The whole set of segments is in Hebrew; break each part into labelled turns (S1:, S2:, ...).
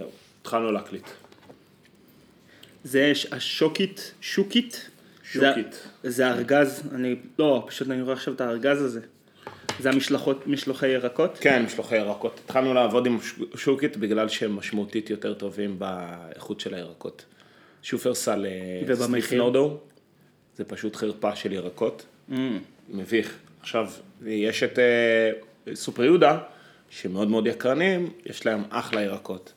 S1: זהו, התחלנו להקליט.
S2: זה השוקית, שוקית?
S1: שוקית.
S2: זה, זה ארגז, אני, לא, פשוט אני רואה עכשיו את הארגז הזה. זה המשלחות, משלוחי ירקות?
S1: כן, משלוחי ירקות. התחלנו לעבוד עם שוקית בגלל שהם משמעותית יותר טובים באיכות של הירקות. שופרסל אה? סניף נורדו, זה פשוט חרפה של ירקות.
S2: Mm.
S1: מביך. עכשיו, יש את אה, סופר יהודה, שמאוד מאוד יקרנים, יש להם אחלה ירקות.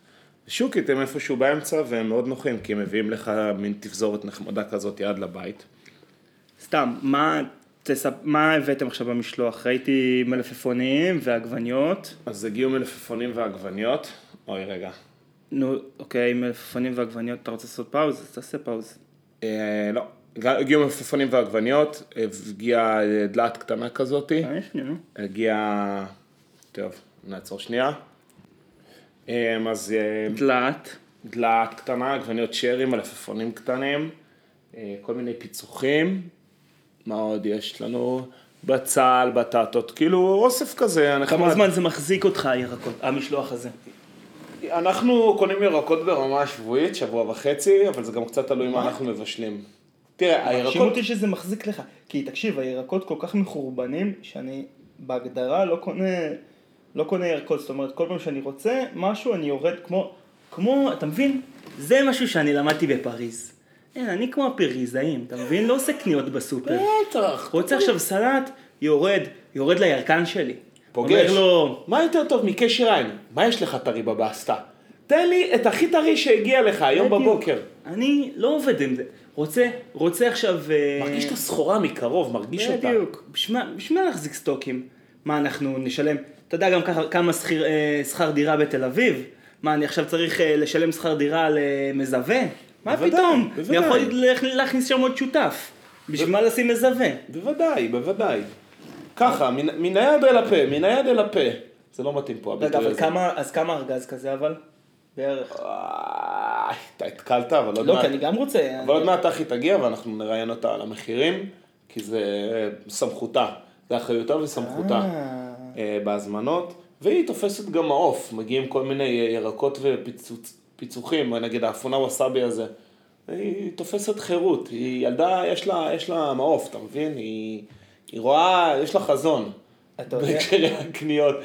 S1: שוקיט הם איפשהו באמצע והם מאוד נוחים, כי הם מביאים לך מין תפזורת נחמדה כזאת עד לבית.
S2: סתם, מה, תספ... מה הבאתם עכשיו במשלוח? ראיתי מלפפונים ועגבניות.
S1: אז הגיעו מלפפונים ועגבניות. אוי, רגע.
S2: נו, אוקיי, מלפפונים ועגבניות, אתה רוצה לעשות פאוז? אז תעשה פאוז.
S1: אה, לא, הגיעו מלפפונים ועגבניות, הגיעה אה, דלעת קטנה כזאתי,
S2: אה, שנייה.
S1: הגיעה, טוב, נעצור שנייה. אה, אז אה,
S2: דלעת.
S1: דלעת קטנה, עגבניות שרי, מלפפונים קטנים, אה, כל מיני פיצוחים. מה עוד יש לנו? בצל, בטטות, כאילו אוסף כזה.
S2: כמה זמן זה מחזיק אותך, הירקות, המשלוח הזה?
S1: אנחנו קונים ירקות ברמה שבועית, שבוע וחצי, אבל זה גם קצת תלוי מה אנחנו מבשלים. תראה,
S2: מרשים
S1: הירקות...
S2: אותי שזה מחזיק לך. כי תקשיב, הירקות כל כך מחורבנים, שאני בהגדרה לא קונה, לא קונה ירקות. זאת אומרת, כל פעם שאני רוצה משהו, אני יורד כמו, כמו, אתה מבין? זה משהו שאני למדתי בפריז. אין, אני כמו הפריזאים, אתה מבין? לא עושה קניות בסופר.
S1: בטח.
S2: רוצה עכשיו סלט, יורד, יורד לירקן שלי.
S1: פוגש.
S2: אומר לו,
S1: מה יותר טוב מקשר עין? מה יש לך טרי בבסטה? תן לי את הכי טרי שהגיע לך היום. בבוקר.
S2: אני לא עובד עם זה. רוצה, רוצה עכשיו... אה,
S1: מרגיש את הסחורה מקרוב, מרגיש אותה.
S2: בדיוק. בשביל מה להחזיק סטוקים? מה אנחנו נשלם? אתה יודע גם כמה שכיר- אה, שכר דירה בתל אביב? מה, אני עכשיו צריך אה, לשלם שכר דירה למזווה? מה
S1: בוודאי,
S2: פתאום?
S1: בוודאי.
S2: אני יכול להכ- להכניס שם עוד שותף. בשביל מה לשים מזווה?
S1: בוודאי, בוודאי. ככה, מן מן היד אל הפה, מן היד אל הפה. זה לא מתאים פה,
S2: רגע,
S1: הביטוי
S2: אבל
S1: הזה.
S2: כמה, אז כמה ארגז כזה אבל? בערך.
S1: אתה התקלת, אבל עוד
S2: לא,
S1: מעט...
S2: כי אני גם רוצה.
S1: אבל עוד מעט אחי תגיע ואנחנו נראיין אותה על המחירים, כי זה סמכותה, זה אחריותה וסמכותה
S2: אה.
S1: אה, בהזמנות, והיא תופסת גם מעוף, מגיעים כל מיני ירקות ופיצוחים, נגיד האפונה ווסאבי הזה, היא תופסת חירות, היא ילדה, יש לה, יש לה מעוף, אתה מבין? היא, היא רואה, יש לה חזון,
S2: אתה יודע-
S1: בהקשרי הקניות,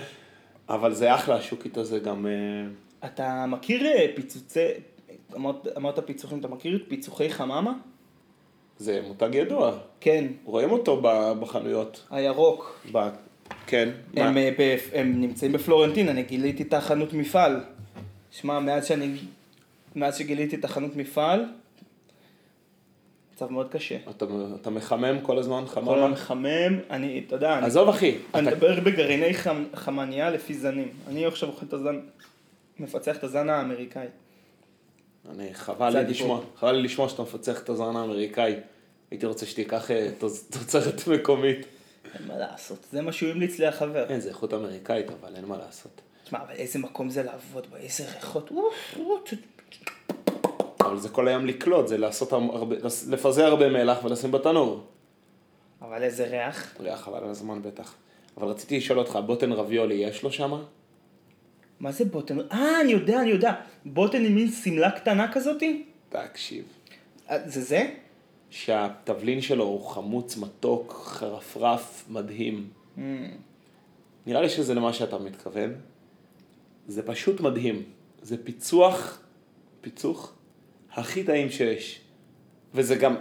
S1: אבל זה אחלה השוקית הזה גם, אה,
S2: אתה מכיר אה, פיצוצי, אמרת, אמרת פיצוחים, אתה מכיר את פיצוחי חממה?
S1: זה מותג ידוע,
S2: כן,
S1: רואים אותו בחנויות.
S2: הירוק.
S1: ב... כן.
S2: הם,
S1: מה?
S2: אה, ב- הם נמצאים בפלורנטין, אני גיליתי את החנות מפעל. שמע, מאז שאני, מאז שגיליתי את החנות מפעל, מצב מאוד קשה.
S1: אתה, אתה מחמם כל הזמן
S2: כל
S1: חממה?
S2: היום מחמם, אני, אתה יודע, אני,
S1: עזוב אחי,
S2: אני
S1: אתה-
S2: מדבר בגרעיני חמ, חמניה לפי זנים. אני עכשיו אוכל את הזן, מפצח את הזן האמריקאי.
S1: אני, חבל לי. לשמוע, חבל לי לשמוע שאתה מפצח את הזן האמריקאי. הייתי רוצה שתיקח אה, תוצ- תוצרת מקומית.
S2: אין מה לעשות, זה מה שהוא המליץ לי החבר.
S1: כן, זה איכות אמריקאית, אבל אין מה לעשות.
S2: תשמע, אבל איזה מקום זה לעבוד בו, איזה ריחות,
S1: אבל זה כל היום לקלוט, זה לעשות הרבה, לפזר הרבה מלח ולשים בתנור.
S2: אבל איזה ריח.
S1: ריח חבל על הזמן בטח. אבל רציתי לשאול אותך, בוטן רביולי יש לו שמה?
S2: מה זה בוטן? אה, אני יודע, אני יודע. בוטן עם מין שמלה קטנה כזאתי?
S1: תקשיב.
S2: אה, זה זה?
S1: שהתבלין שלו הוא חמוץ, מתוק, חרפרף, מדהים.
S2: Mm.
S1: נראה לי שזה למה שאתה מתכוון. זה פשוט מדהים. זה פיצוח, פיצוח, הכי טעים שיש. וזה גם,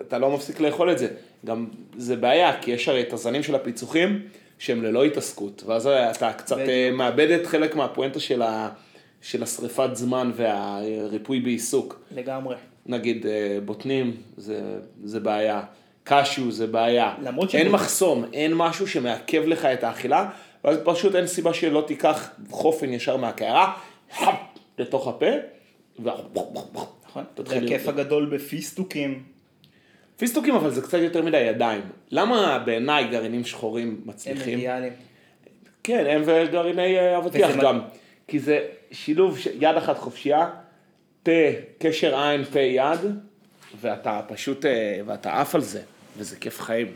S1: אתה לא מפסיק לאכול את זה. גם זה בעיה, כי יש הרי את הזנים של הפיצוחים שהם ללא התעסקות. ואז אתה קצת
S2: בדיוק.
S1: אה, מאבד את חלק מהפואנטה של, ה, של השריפת זמן והריפוי בעיסוק.
S2: לגמרי.
S1: נגיד אה, בוטנים, זה, זה בעיה. קשיו זה בעיה.
S2: למרות
S1: אין
S2: שבוט-
S1: מחסום, אין משהו שמעכב לך את האכילה, ואז פשוט אין סיבה שלא תיקח חופן ישר מהקערה, לתוך הפה, ו...
S2: נכון. זה הכיף. הגדול בפיסטוקים.
S1: פיסטוקים אבל זה קצת יותר מדי ידיים. למה בעיניי גרעינים שחורים
S2: הם
S1: מצליחים?
S2: אידיאליים.
S1: כן, הם וגרעיני אה, אבטיח גם. כי זה שילוב של יד אחת חופשייה, פה, קשר עין, פה יד, ואתה פשוט, אה, ואתה עף על זה, וזה כיף חיים.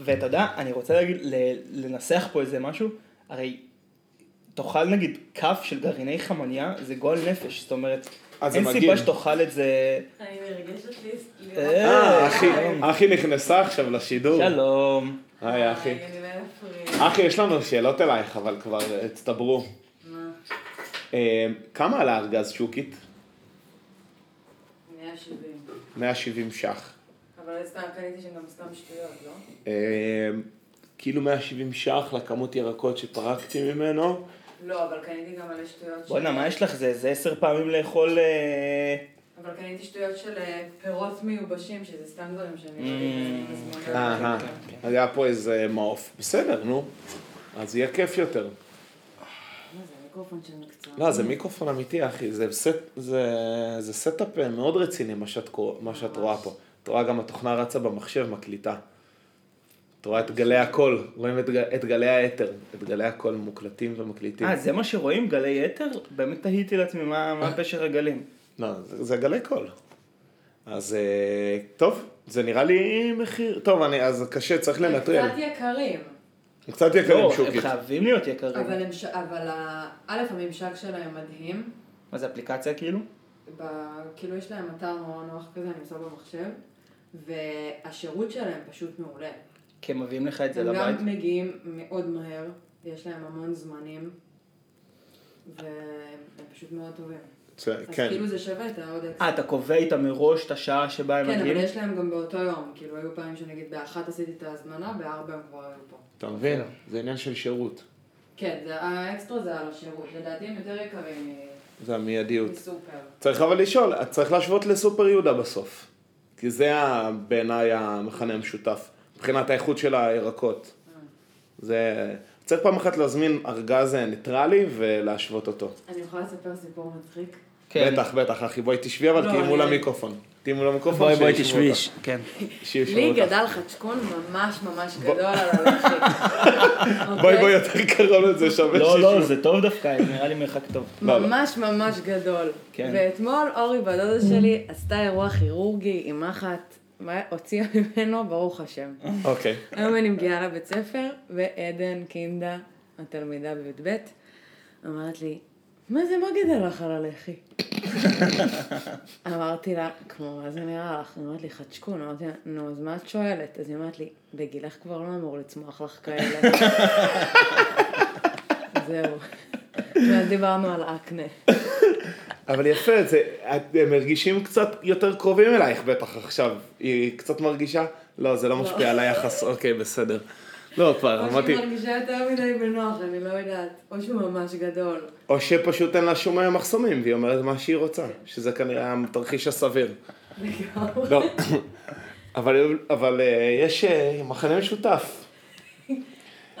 S2: ואתה יודע, אני רוצה להגיד, ל- לנסח פה איזה משהו, הרי תאכל נגיד כף של גרעיני חמניה, זה גועל נפש, זאת אומרת, אין. סיבה שתאכל את זה...
S3: אני נרגשת לי.
S1: אה, אחי,
S2: שלום.
S1: אחי נכנסה עכשיו לשידור.
S2: שלום.
S1: היי אחי. אחי, יש לנו שאלות אלייך, אבל כבר הצטברו.
S3: מה?
S1: אה, כמה עלה ארגז שוקית?
S3: 170.
S1: 170 ש"ח.
S3: אבל סתם קניתי שגם סתם שטויות, לא?
S1: אה, כאילו 170 ש"ח לכמות ירקות שפרקתי ממנו.
S3: לא, אבל קניתי גם מלא שטויות של...
S2: בואנה, מה יש לך? זה זה עשר פעמים לאכול... אה,
S3: אבל קניתי שטויות של אה, פירות מיובשים, שזה סתם דברים שאני לא
S2: Mm.
S3: יודעת
S1: אהה, אז היה פה איזה מעוף. בסדר, נו. אז יהיה כיף יותר.
S3: מיקרופון של מקצוע.
S1: לא, זה מיקרופון אמיתי, אחי. זה סט, זה, זה סטאפ מאוד רציני, מה שאת, מה שאת רואה פה. את רואה גם התוכנה רצה במחשב, מקליטה. את רואה את גלי הקול, רואים את, את גלי האתר, את גלי הקול מוקלטים ומקליטים.
S2: אה, זה מה שרואים? גלי אתר? באמת תהיתי לעצמי מה מה פשר הגלים.
S1: לא, זה, זה גלי קול. אז אה, טוב, זה נראה לי מחיר, טוב, אני, אז קשה, צריך לנטרל.
S3: קצת יקרים.
S1: הם קצת יקרים
S2: לא, הם
S1: שוקית.
S2: חייבים להיות יקרים.
S3: אבל הם ש- אבל ה- א', הממשק שלהם מדהים.
S2: מה זה אפליקציה כאילו?
S3: ב- כאילו יש להם אתר נורא נוח כזה, אני עושה במחשב, והשירות שלהם פשוט מעולה.
S2: כי הם מביאים לך את זה
S3: הם
S2: לבית.
S3: גם מגיעים מאוד מהר, יש להם המון זמנים, והם פשוט מאוד טובים. אז
S1: כן.
S3: כאילו זה שווה את העוד
S2: אה,
S3: אקסטרה.
S2: אתה קובע איתם מראש את השעה שבה הם
S3: כן, אבל
S2: מגיעים?
S3: יש להם גם באותו יום, כאילו היו פעמים שנגיד באחת עשיתי את ההזמנה, בארבע הם כבר היו פה.
S1: אתה מבין? זה עניין של שירות.
S3: כן, זה- האקסטרה זה על השירות, לדעתי הם יותר יקרים
S1: זה המיידיות.
S3: מסופר.
S1: צריך אבל לשאול, צריך להשוות לסופר יהודה בסוף. כי זה בעיניי המכנה המשותף, מבחינת האיכות של הירקות. זה... צריך פעם אחת להזמין ארגז ניטרלי ולהשוות אותו.
S3: אני יכולה לספר סיפור מצחיק?
S2: כן.
S1: בטח, בטח, אחי, בואי תשבי, אבל
S3: לא,
S1: תהיי מול
S3: אני-
S1: המיקרופון. תהיי מול המיקרופון,
S2: בואי בואי תשבי. כן.
S1: שישמעו
S3: לי. גדל חדשקון ממש ממש גדול על הלחי.
S1: בואי
S3: אוקיי?
S1: בואי יותר קרוב לזה, שווה
S2: לא, לא,
S1: שישמעו.
S2: זה טוב דווקא, נראה לי מרחק טוב.
S1: לא, לא.
S3: ממש ממש גדול.
S2: כן.
S3: ואתמול אורי בת דודה שלי עשתה אירוע כירורגי עם מחט, מה- הוציאה ממנו, ברוך השם.
S1: אוקיי.
S3: היום אני מגיעה לבית ספר, ועדן קינדה, התלמידה בי"ב, אמרת לי, מה זה, מה גדל לך על הלחי? אמרתי לה, כמו, מה זה נראה לך? היא אמרת לי, חדשקון. אמרתי לה, נו, אז מה את שואלת? אז היא אמרת לי, בגילך כבר לא אמור לצמוח לך כאלה. זהו. ואז דיברנו על אקנה.
S1: אבל יפה, זה, הם מרגישים קצת יותר קרובים אלייך בטח עכשיו. היא קצת מרגישה? לא, זה לא משפיע על היחס, אוקיי, בסדר. לא, כבר,
S3: או
S1: אמרתי,
S3: שהיא מרגישה יותר מדי בנוח, אני לא יודעת. או שהוא ממש גדול.
S1: או שפשוט אין לה שום מחסומים, והיא אומרת מה שהיא רוצה, שזה כנראה התרחיש הסביר.
S3: לגמרי.
S1: לא, אבל, אבל אה, יש אה, מחנה משותף.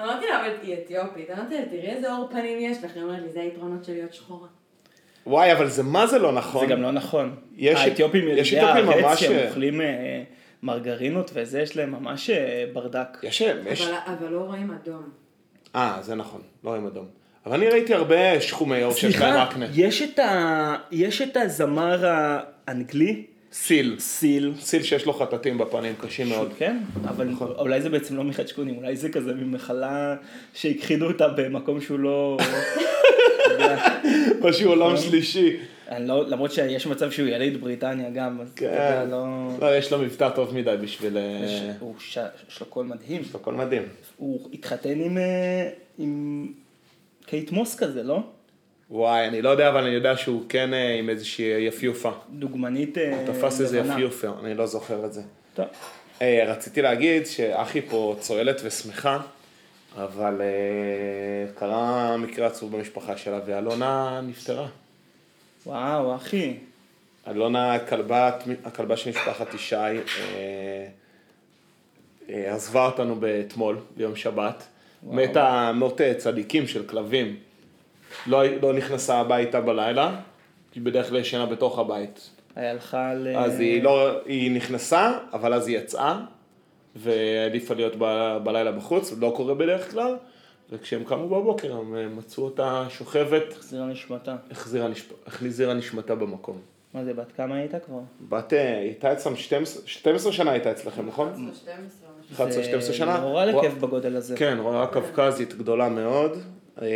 S3: אמרתי לה, אבל היא אתיופית. אמרתי לה, תראי איזה עור פנים יש לך. היא אומרת לי, זה היתרונות של להיות שחורה.
S1: וואי, אבל זה מה זה לא נכון.
S2: זה גם לא נכון.
S1: יש-
S2: האתיופים
S1: יש
S2: ילידי
S1: אתיופים
S2: הארץ
S1: ממש-
S2: שהם אוכלים אה, מרגרינות וזה, יש להם ממש אה, ברדק.
S1: יש, יש,
S3: אבל- אבל לא רואים אדום.
S1: אה, זה נכון, לא עם אדום. אבל אני ראיתי הרבה שחומי עור שיש להם
S2: סליחה,
S1: אקנה.
S2: יש את ה- יש את הזמר האנגלי,
S1: סיל.
S2: סיל.
S1: סיל שיש לו חטטים בפנים, קשים מאוד.
S2: כן, אבל
S1: נכון.
S2: אולי זה בעצם לא מחדשקונים, אולי זה כזה ממחלה שהכחידו אותה במקום שהוא לא...
S1: משהו עולם שלישי.
S2: אני לא, למרות שיש מצב שהוא יליד בריטניה גם, אז אתה יודע,
S1: כן.
S2: לא...
S1: לא, יש לו מבטא טוב מדי בשביל... אה,
S2: יש- הוא ש- יש לו קול מדהים.
S1: יש לו הכל מדהים.
S2: הוא התחתן עם, אה, עם קייט מוס כזה, לא?
S1: וואי, אני לא יודע, אבל אני יודע שהוא כן אה, עם איזושהי יפיופה.
S2: דוגמנית אה,
S1: הוא תפס איזה
S2: לבנה.
S1: יפיופה, אני לא זוכר את זה.
S2: טוב.
S1: אה, רציתי להגיד שאחי פה צוהלת ושמחה, אבל אה, קרה מקרה עצוב במשפחה שלה, ואלונה נפטרה.
S2: וואו, אחי.
S1: אלונה, הכלבה, הכלבה של משפחת ישי, אה, אה, עזבה אותנו אתמול, ביום שבת. מתה מות אה, צדיקים של כלבים. לא, לא נכנסה הביתה בלילה, היא בדרך כלל ישנה בתוך הבית.
S2: היה לך על...
S1: אז היא לא, היא נכנסה, אבל אז היא יצאה, והעדיפה להיות ב, בלילה בחוץ, לא קורה בדרך כלל, וכשהם קמו בבוקר הם אה, מצאו אותה שוכבת,
S2: החזירה נשמתה.
S1: החזירה, נשפ... החזירה נשמתה במקום.
S2: מה זה, בת כמה היית כבר?
S1: בת, אה, הייתה אצלם 12, 12 שנה הייתה אצלכם, נכון?
S3: 12 משהו.
S1: 11-12 שנה?
S2: זה נורא לכיף בגודל הזה.
S1: כן, רואה קווקזית גדולה מאוד, אה,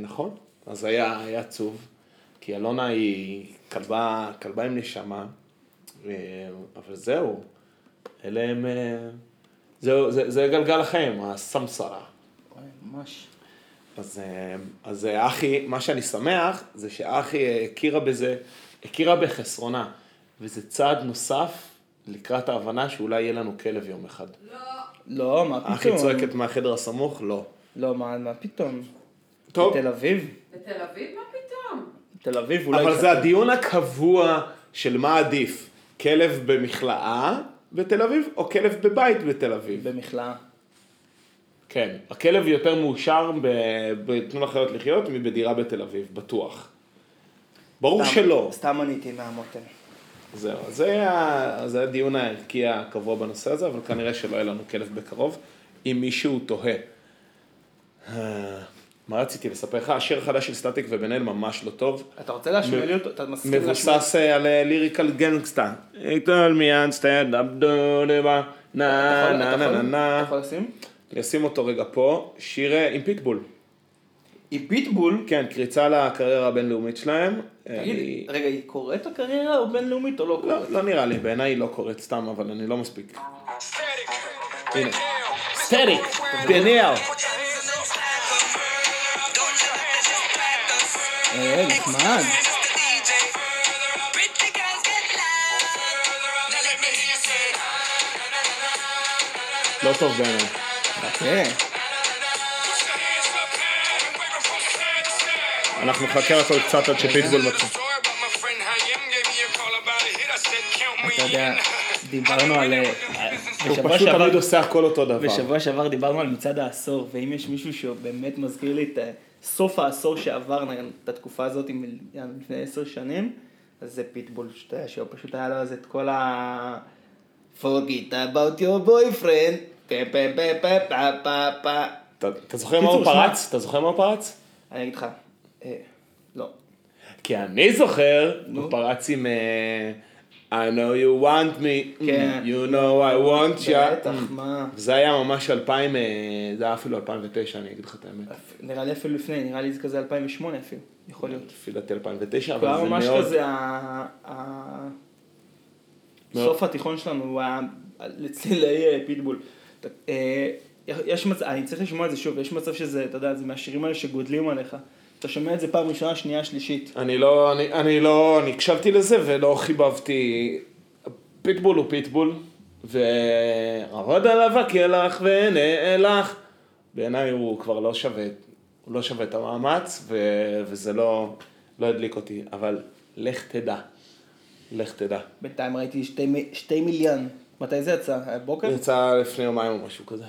S1: נכון, אז היה, היה עצוב, כי אלונה היא כלבה, כלבה עם נשמה, אה, אבל זהו, אלה הם, אה, זהו, זה, זה גלגל החיים, הסמסרה.
S2: ממש.
S1: אז, אה, אז אה, אחי, מה שאני שמח, זה שאחי הכירה בזה, הכירה בחסרונה, וזה צעד נוסף לקראת ההבנה שאולי יהיה לנו כלב יום אחד.
S2: לא, מה פתאום?
S1: אחי צועקת מהחדר הסמוך? לא.
S2: לא, מה, מה פתאום?
S1: טוב,
S2: בתל אביב?
S3: בתל אביב? מה פתאום?
S2: תל אביב אולי...
S1: אבל זה הדיון הקבוע של מה עדיף, כלב במכלאה בתל אביב, או כלב בבית בתל אביב.
S2: במכלאה.
S1: כן, הכלב יותר מאושר ב"תנו לחיות לחיות" מבדירה בתל אביב, בטוח. ברור
S2: סתם-
S1: שלא.
S2: סתם עניתי מהמותן.
S1: זהו, זה, זה הדיון הערכי הקבוע בנושא הזה, אבל כנראה שלא יהיה לנו כלב בקרוב, אם מישהו תוהה. אה, מה רציתי לספר לך? השיר החדש של סטטיק ובן אל ממש לא טוב.
S2: אתה רוצה להשמיע לי אותו? אתה מסכים להשמיע?
S1: מבוסס אה, על ליריקל גנגסטה.
S2: אתה יכול לשים?
S1: אני אשים אותו רגע פה, שיר אה, עם פיטבול.
S2: הי פיטבול.
S1: כן, קריצה לקריירה הבינלאומית שלהם.
S2: תגיד,
S1: אני-
S2: רגע, היא קורית הקריירה הבינלאומית או לא
S1: לא,
S2: קורית?
S1: לא נראה לי, בעיניי היא לא קורית סתם, אבל אני לא מספיק.
S4: הנה.
S1: סטטיק, בן אל.
S2: אה, נחמד.
S1: לא טוב בעיניי.
S2: כן.
S1: אנחנו נחכה לעשות קצת עד שפיטבול מתחיל.
S2: אתה יודע, דיברנו על... אה,
S1: הוא פשוט תמיד עושה הכל אותו דבר.
S2: בשבוע שעבר דיברנו על מצעד העשור, ואם יש מישהו שבאמת מזכיר לי את אה, סוף העשור שעבר, נגיד, את התקופה הזאת עם- לפני עשר שנים, אז זה פיטבול, שאתה יודע, שהוא פשוט היה לו אז את כל ה... forget about your boyfriend,
S1: אתה זוכר מה הוא. פרץ? אתה זוכר מה הוא פרץ?
S2: אני אגיד לך, אה, לא.
S1: כי אני זוכר. הוא פרץ עם אה, I know you want me,
S2: כן.
S1: you know I want you.
S2: בטח, מה?
S1: זה היה ממש 2000, אה, זה היה אפילו 2009, אני אגיד לך את האמת.
S2: נראה לי אפילו לפני, נראה לי זה כזה 2008 אפילו, יכול להיות.
S1: לפי דעתי 2009,
S2: הוא היה
S1: אבל זה
S2: ממש
S1: מאוד...
S2: כזה, ה- ה-
S1: מאוד.
S2: סוף התיכון שלנו הוא היה לצלילי פיטבול. אה, יש מצב, אני צריך לשמוע את זה שוב, יש מצב שזה, אתה יודע, זה מהשירים האלה שגדלים עליך. אתה שומע את זה פעם ראשונה, שנייה, שלישית.
S1: אני לא, אני, אני לא, אני הקשבתי לזה ולא חיבבתי. פיטבול הוא פיטבול, ועבר עליו הקלח ונאלח. בעיניי הוא כבר לא שווה, הוא לא שווה את המאמץ, ו, וזה לא, לא הדליק אותי, אבל לך תדע, לך תדע.
S2: בינתיים ראיתי שתי, מ- שתי מיליון. מתי זה יצא? הבוקר?
S1: הוא יצא לפני יומיים או משהו כזה.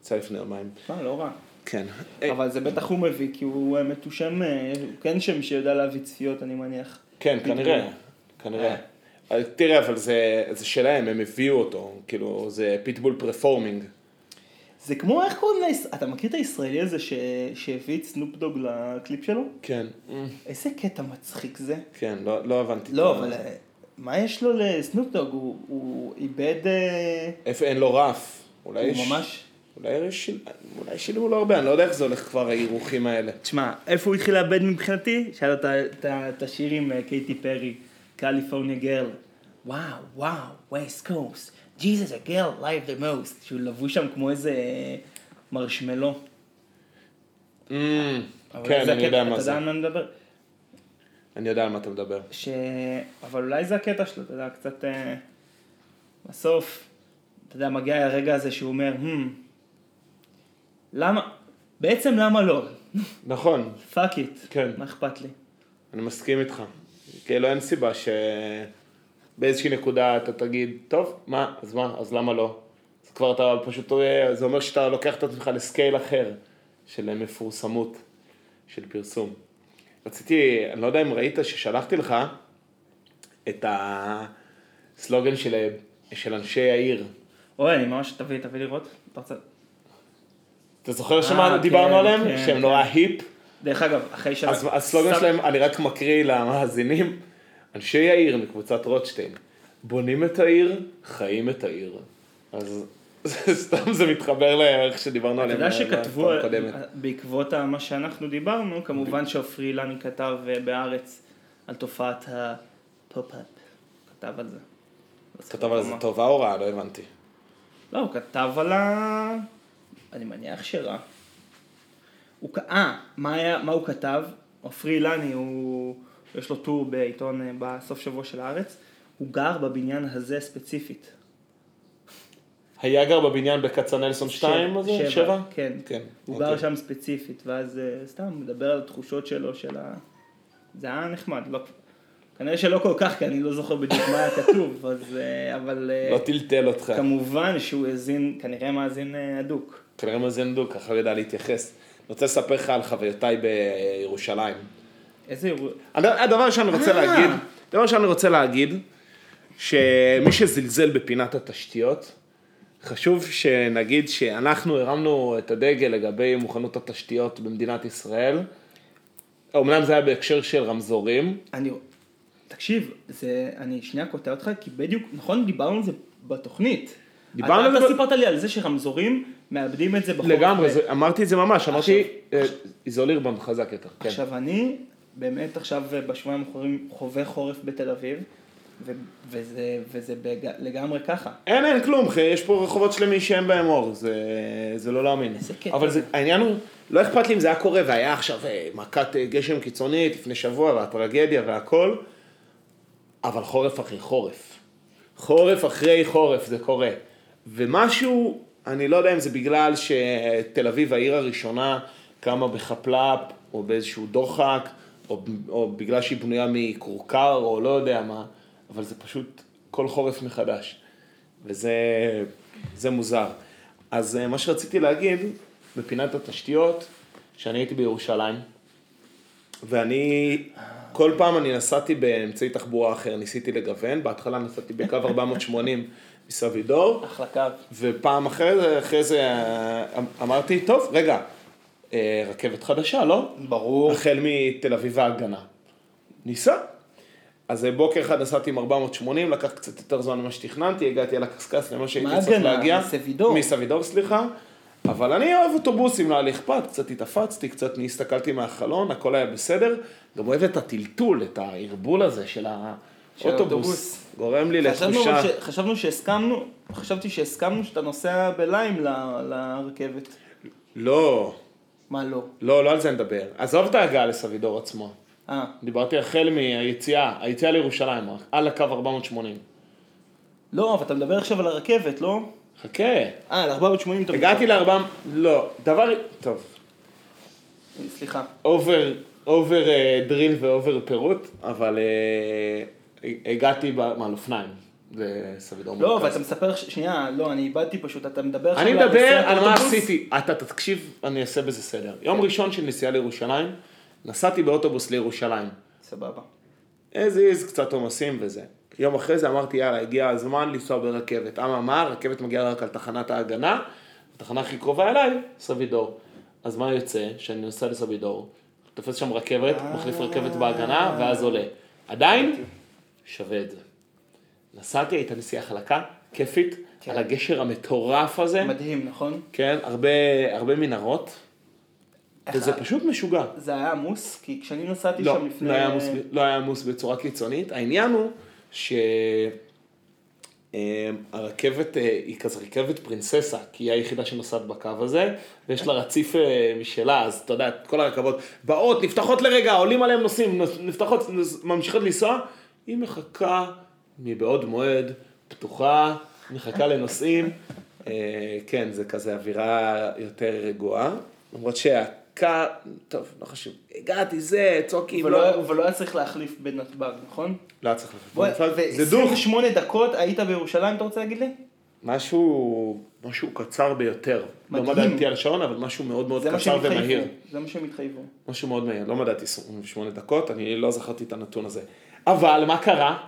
S1: יצא לפני יומיים.
S2: מה, לא רע.
S1: כן.
S2: אבל זה בטח הוא מביא, כי הוא אה, מתושם, אה, הוא כן שם שיודע להביא צפיות, אני מניח.
S1: כן, כנראה, כנראה. תראה, אבל זה, זה שלהם, הם הביאו אותו, כאילו, זה פיטבול performing.
S2: זה כמו, איך קוראים ליש... אתה מכיר את הישראלי הזה ש... שהביא את סנופ דוג לקליפ שלו?
S1: כן,
S2: איזה קטע מצחיק זה.
S1: כן, לא, לא הבנתי.
S2: לא, אבל אה, מה יש לו לסנופ דוג? הוא, הוא איבד... אה,
S1: איפה אין לו רף? אולי
S2: הוא
S1: יש...
S2: ממש...
S1: אולי, יש... אולי שילמו לו הרבה, אני לא יודע איך זה הולך כבר, האירוחים האלה.
S2: תשמע, איפה הוא התחיל לאבד מבחינתי? שהיה לו את השיר עם אה, קייטי פרי, California Girls. וואו, וואו, West Coast, Jesus, ה girl, live the most. שהוא לבוש שם כמו איזה אה, מרשמלו.
S1: Mm, כן, אני יודע מה
S2: אתה
S1: זה.
S2: יודע על מה אני מדבר?
S1: אני יודע על מה אתה מדבר.
S2: ש... אבל אולי זה הקטע שלו, אתה יודע, קצת... אה, בסוף, אתה יודע, מגיע הרגע הזה שהוא אומר, hmm, למה, בעצם למה לא?
S1: נכון,
S2: fuck it,
S1: כן.
S2: מה אכפת לי?
S1: אני מסכים איתך. כאילו אין סיבה שבאיזושהי נקודה אתה תגיד, טוב, מה, אז מה, אז למה לא? אז כבר אתה פשוט, רואה- זה אומר שאתה לוקח את עצמך לסקייל אחר של מפורסמות, של פרסום. רציתי, אני לא יודע אם ראית ששלחתי לך את הסלוגן של, של אנשי העיר.
S2: אוי, אני ממש, תביא, תביא לראות. אתה רוצה...
S1: אתה זוכר
S2: אה,
S1: שמה
S2: כן,
S1: דיברנו עליהם?
S2: כן,
S1: שהם
S2: כן.
S1: נורא היפ?
S2: דרך אגב, אחרי שנה...
S1: אז הסלוגן
S2: שם-
S1: שלהם, אני רק מקריא למאזינים, אנשי העיר מקבוצת רוטשטיין, בונים את העיר, חיים את העיר. אז סתם זה מתחבר לאיך שדיברנו
S2: אתה
S1: עליהם.
S2: יודע
S1: ב-
S2: שכתבו. בעקבות מה שאנחנו דיברנו, כמובן שעופרי אילני כתב אה, בהארץ על תופעת הפופ-אפ. כתב על זה. לא
S1: כתב על זה. טובה או רעה? לא הבנתי.
S2: לא, הוא כתב על ה... אני מניח שרע. הוא... אה, מה, היה, מה הוא כתב? עופרי אילני, הוא... יש לו טור בעיתון אה, בסוף שבוע של הארץ. הוא גר בבניין הזה ספציפית.
S1: היה גר בבניין בכצנלסון 2 הזה?
S2: שבע,
S1: שבע?
S2: כן.
S1: כן.
S2: הוא
S1: אוקיי.
S2: גר שם ספציפית, ואז אה, סתם מדבר על התחושות שלו, של ה... זה היה נחמד, לא... כנראה שלא כל כך, כי אני לא זוכר בדיוק מה היה כתוב, אז... אה, אבל... אה,
S1: לא טלטל אותך.
S2: כמובן שהוא האזין, כנראה מאזין הדוק.
S1: כנראה מאזין דוק, ככה הוא ידע להתייחס. אני רוצה לספר לך על חוויותיי בירושלים.
S2: איזה אירוע...
S1: הד- הדבר שאני רוצה
S2: אה.
S1: להגיד, דבר שאני רוצה להגיד, שמי שזלזל בפינת התשתיות, חשוב שנגיד שאנחנו הרמנו את הדגל לגבי מוכנות התשתיות במדינת ישראל. אמנם זה היה בהקשר של רמזורים,
S2: אני... תקשיב, זה... אני שנייה קוטע אותך, כי בדיוק, נכון, דיברנו על זה בתוכנית.
S1: דיברנו על זה
S2: אתה סיפרת לי על זה שרמזורים מאבדים את זה בחורף.
S1: לגמרי, זה, אמרתי את זה ממש, אמרתי, אה, איזוליר בנו חזק יותר, כן.
S2: עכשיו אני באמת עכשיו בשבועיים האחרונים חווה חורף בתל אביב, ו- וזה, וזה בג... לגמרי ככה.
S1: אין, אין כלום, אחי, יש פה רחובות שלמים שאין בהם אור, זה, זה לא להאמין.
S2: איזה קטע.
S1: אבל זה, העניין הוא, לא אכפת לי אם זה היה קורה והיה עכשיו אה, מכת אה, גשם קיצונית לפני שבוע והטרגדיה והכל, אבל חורף אחרי חורף. חורף אחרי חורף זה קורה. ומשהו, אני לא יודע אם זה בגלל שתל אביב העיר הראשונה קמה בחפלאפ או באיזשהו דוחק, או, או בגלל שהיא בנויה מכורכר או לא יודע מה, אבל זה פשוט כל חורף מחדש. וזה זה מוזר. אז אה, מה שרציתי להגיד, בפינת התשתיות, שאני הייתי בירושלים, ואני, כל פעם אני נסעתי באמצעי תחבורה אחר, ניסיתי לגוון, בהתחלה נסעתי בקו 480 מסבידור,
S2: אחלה קו.
S1: ופעם אחרי זה, אחרי זה אה, אמרתי, טוב, רגע, אה, רכבת חדשה, לא?
S2: ברור.
S1: החל מתל אביב ההגנה. ניסע. אז אה, בוקר אחד נסעתי עם 480, לקח קצת יותר זמן ממה שתכננתי, הגעתי על הקשקש למה שהייתי
S2: מה
S1: צריך
S2: הגנה?
S1: להגיע.
S2: מסבידור.
S1: מסבידור, סליחה. אבל אני אוהב אוטובוסים, לא היה לי אכפת, קצת התאפצתי, קצת הסתכלתי מהחלון, הכל היה בסדר. גם אוהב את הטלטול, את הערבול הזה של
S2: של
S1: האוטובוס.
S2: האוטובוס.
S1: גורם לי
S2: חשבנו,
S1: לתחושה...
S2: ש... חשבנו שהסכמנו, חשבתי שהסכמנו שאתה נוסע בליים ל... לרכבת.
S1: לא,
S2: מה לא?
S1: לא, לא על זה נדבר. עזוב את ההגעה לסבידור עצמו.
S2: אה,
S1: דיברתי החל מהיציאה, היציאה לירושלים, על הקו 480.
S2: לא, אבל אתה מדבר עכשיו על הרכבת, לא?
S1: חכה,
S2: אה, על 480 אתה
S1: הגעתי לארבע... לא, דבר... טוב,
S2: סליחה.
S1: over, over drill ו over פירוט, אבל אה, הגעתי, ב- מה, על אופניים, לסבידור
S2: לא,
S1: מרכז.
S2: אבל אתה מספר, שנייה, לא, אני איבדתי פשוט, אתה מדבר עכשיו
S1: אני
S2: על
S1: מדבר
S2: נסיעת
S1: על מה? עשיתי. אתה תקשיב, אני אעשה בזה סדר. יום ראשון של נסיעה לירושלים, נסעתי באוטובוס לירושלים.
S2: סבבה.
S1: איזה איז, קצת עומסים וזה. יום אחרי זה אמרתי, יאללה, הגיע הזמן לנסוע ברכבת. אממה, רכבת מגיעה רק על תחנת ההגנה, התחנה הכי קרובה אליי, סבידור. אז מה יוצא? שאני נוסע לסבידור, תופס שם רכבת, מחליף רכבת בהגנה, ואז עולה. עדיין, שווה את זה. נסעתי, הייתה נסיעה חלקה, כיפית,
S2: כן.
S1: על הגשר המטורף הזה.
S2: מדהים, נכון?
S1: כן, הרבה, הרבה מנהרות, וזה פשוט משוגע.
S2: זה היה עמוס, כי כשאני נסעתי
S1: לא,
S2: שם לפני...
S1: לא היה, עמוס, לא היה עמוס בצורה קיצונית. העניין הוא שהרכבת היא כזה רכבת פרינססה, כי היא היחידה שנוסעת בקו הזה, ויש לה רציף אה, משלה, אז אתה יודע, כל הרכבות באות, נפתחות לרגע, עולים עליהם נוסעים, נפתחות, ממשיכות לנסוע, היא מחכה מבעוד מועד, פתוחה, מחכה לנוסעים. אה, כן, זה כזה אווירה יותר רגועה, למרות שהקה, טוב, לא חשוב, הגעתי, זה, צוקים,
S2: אבל
S1: לא,
S2: לא- אבל לא היה צריך להחליף בנתב"ג, נכון?
S1: לא היה צריך
S2: בוא,
S1: לחשוב. זה דוך,
S2: ו-28 דקות היית בירושלים, אתה רוצה להגיד לי?
S1: משהו, משהו קצר ביותר. לא
S2: מדהים.
S1: מדדתי על השעון, אבל משהו מאוד מאוד קצר ומהיר.
S2: זה מה שהם התחייבו.
S1: משהו מאוד מהיר, לא מדדתי 28 דקות, אני לא זכרתי את הנתון הזה. אבל מה קרה?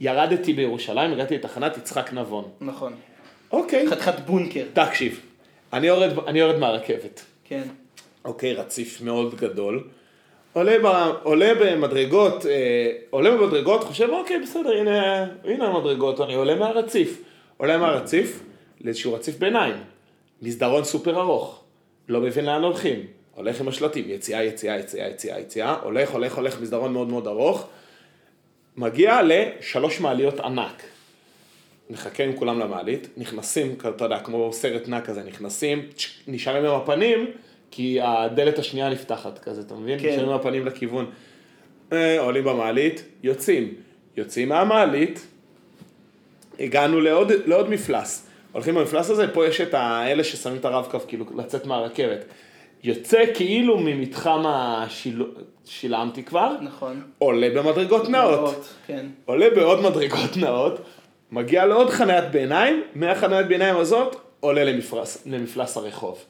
S1: ירדתי בירושלים, הגעתי לתחנת יצחק נבון.
S2: נכון.
S1: אוקיי,
S2: חתיכת בונקר.
S1: תקשיב, אני יורד, אני יורד מהרכבת.
S2: כן.
S1: אוקיי, רציף מאוד גדול. עולה, ב, עולה במדרגות, אה, עולה במדרגות, חושב, אוקיי, בסדר, הנה, הנה המדרגות, אני עולה מהרציף. עולה מהרציף, לאיזשהו רציף ביניים. מסדרון סופר ארוך, לא מבין לאן הולכים, הולך עם השלטים, יציאה, יציאה, יציאה, יציאה, יציאה, הולך, הולך, הולך, מסדרון מאוד מאוד ארוך, מגיע לשלוש מעליות ענק. נחכה עם כולם למעלית, נכנסים, אתה יודע, כמו סרט נע כזה, נכנסים, נשארים עם הפנים, כי הדלת השנייה נפתחת כזה, אתה מבין?
S2: כן.
S1: עם הפנים לכיוון. אה, עולים במעלית, יוצאים. יוצאים מהמעלית, הגענו לעוד, לעוד מפלס. הולכים במפלס הזה, פה יש את האלה ששמים את הרב-קו, כאילו, לצאת מהרכבת. יוצא כאילו ממתחם השילמתי כבר,
S2: נכון.
S1: עולה במדרגות נאות.
S2: נאות, כן.
S1: עולה בעוד מדרגות נאות, מגיע לעוד חניית ביניים, מהחניית ביניים הזאת עולה למפלס, למפלס הרחוב.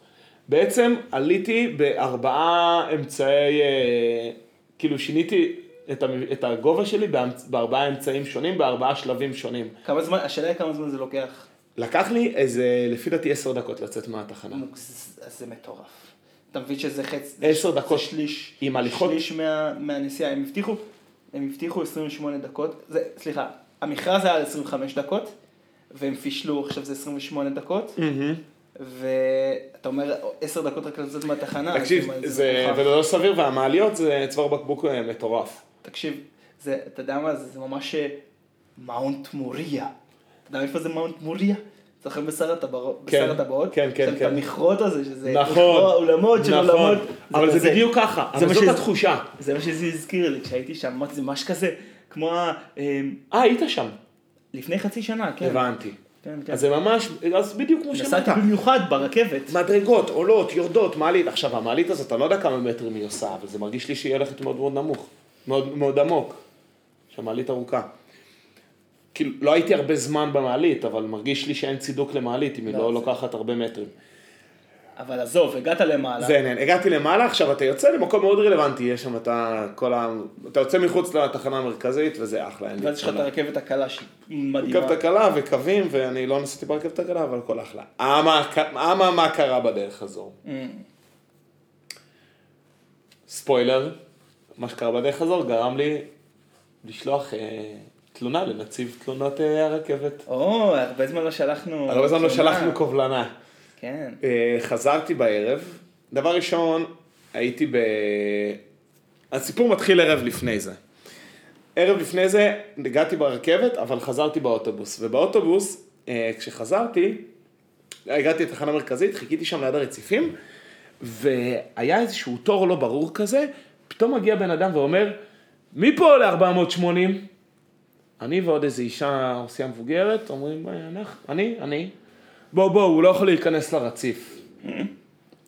S1: בעצם עליתי בארבעה אמצעי, אה, כאילו שיניתי את, המ- את הגובה שלי באמצ- בארבעה אמצעים שונים, בארבעה שלבים שונים.
S2: כמה זמן, השאלה היא כמה זמן זה לוקח.
S1: לקח לי איזה, לפי דעתי עשר דקות לצאת מהתחנה.
S2: זה מטורף. אתה מבין שזה חצי,
S1: עשר
S2: זה
S1: דקות
S2: שליש,
S1: עם הליכות.
S2: שליש מה, מהנסיעה, הם הבטיחו, הם הבטיחו 28 דקות, זה, סליחה, המכרז היה על 25 דקות, והם פישלו, עכשיו זה 28 דקות, ואתה אומר 10 דקות רק לצאת מהתחנה,
S1: תקשיב,
S2: זה-
S1: זה, לא סביר, והמעליות זה צוואר בקבוק אה, מטורף.
S2: תקשיב, זה, אתה יודע מה זה, זה ממש אה, מאונט מוריה. אתה יודע איפה זה מאונט מוריה? זוכר בשר הטבעות?
S1: כן,
S2: הטבעות?
S1: כן, כן, כן.
S2: את המכרות הזה, שזה
S1: נכון,
S2: אולמות של
S1: נכון.
S2: אולמות.
S1: אבל זה
S2: כזה.
S1: בדיוק ככה,
S2: זה
S1: אבל זאת התחושה.
S2: זה מה שזה הזכיר לי, כשהייתי שם, אמרתי, זה ממש כזה, כמו ה... אה,
S1: אה, היית שם.
S2: לפני חצי שנה, כן.
S1: הבנתי.
S2: כן, כן.
S1: אז זה ממש, אז בדיוק כמו שאמרת.
S2: נסעתי במיוחד ברכבת.
S1: מדרגות, עולות, יורדות, מעלית. עכשיו, המעלית הזאת, אני לא יודע כמה מטרים היא עושה, אבל זה מרגיש לי שהיא הולכת מאוד מאוד נמוך. מאוד מאוד עמוק. שהמעלית ארוכה. כאילו, לא הייתי הרבה זמן במעלית, אבל מרגיש לי שאין צידוק למעלית, אם היא
S2: לא,
S1: לא לוקחת הרבה מטרים.
S2: אבל עזוב, הגעת למעלה.
S1: זה עניין. הגעתי למעלה, עכשיו אתה יוצא למקום מאוד רלוונטי, יש שם את. כל ה... אתה יוצא מחוץ לתחנה המרכזית, וזה אחלה. אין לי
S2: ואז יש לך את. הרכבת הקלה שהיא מדהימה.
S1: רכבת הקלה וקווים, ואני לא נסעתי ברכבת הקלה, אבל הכל אחלה. אמה, אמה מה קרה בדרך הזו?
S2: Mm.
S1: ספוילר, מה שקרה בדרך הזו גרם לי לשלוח אה, תלונה לנציב תלונות אה, הרכבת.
S2: או, הרבה זמן לא שלחנו...
S1: הרבה זמן לא. שלחנו קובלנה.
S2: כן.
S1: אה, חזרתי בערב, דבר ראשון, הייתי ב... הסיפור מתחיל ערב לפני זה. ערב לפני זה הגעתי ברכבת, אבל חזרתי באוטובוס. ובאוטובוס, אה, כשחזרתי, הגעתי לתחנה מרכזית, חיכיתי שם ליד הרציפים, והיה איזשהו תור לא ברור כזה, פתאום מגיע בן אדם ואומר, מי פה עולה 480? אני ועוד איזו אישה רוסייה מבוגרת, אומרים, "אה, אני, אני. בוא, בוא, הוא לא יכול להיכנס לרציף.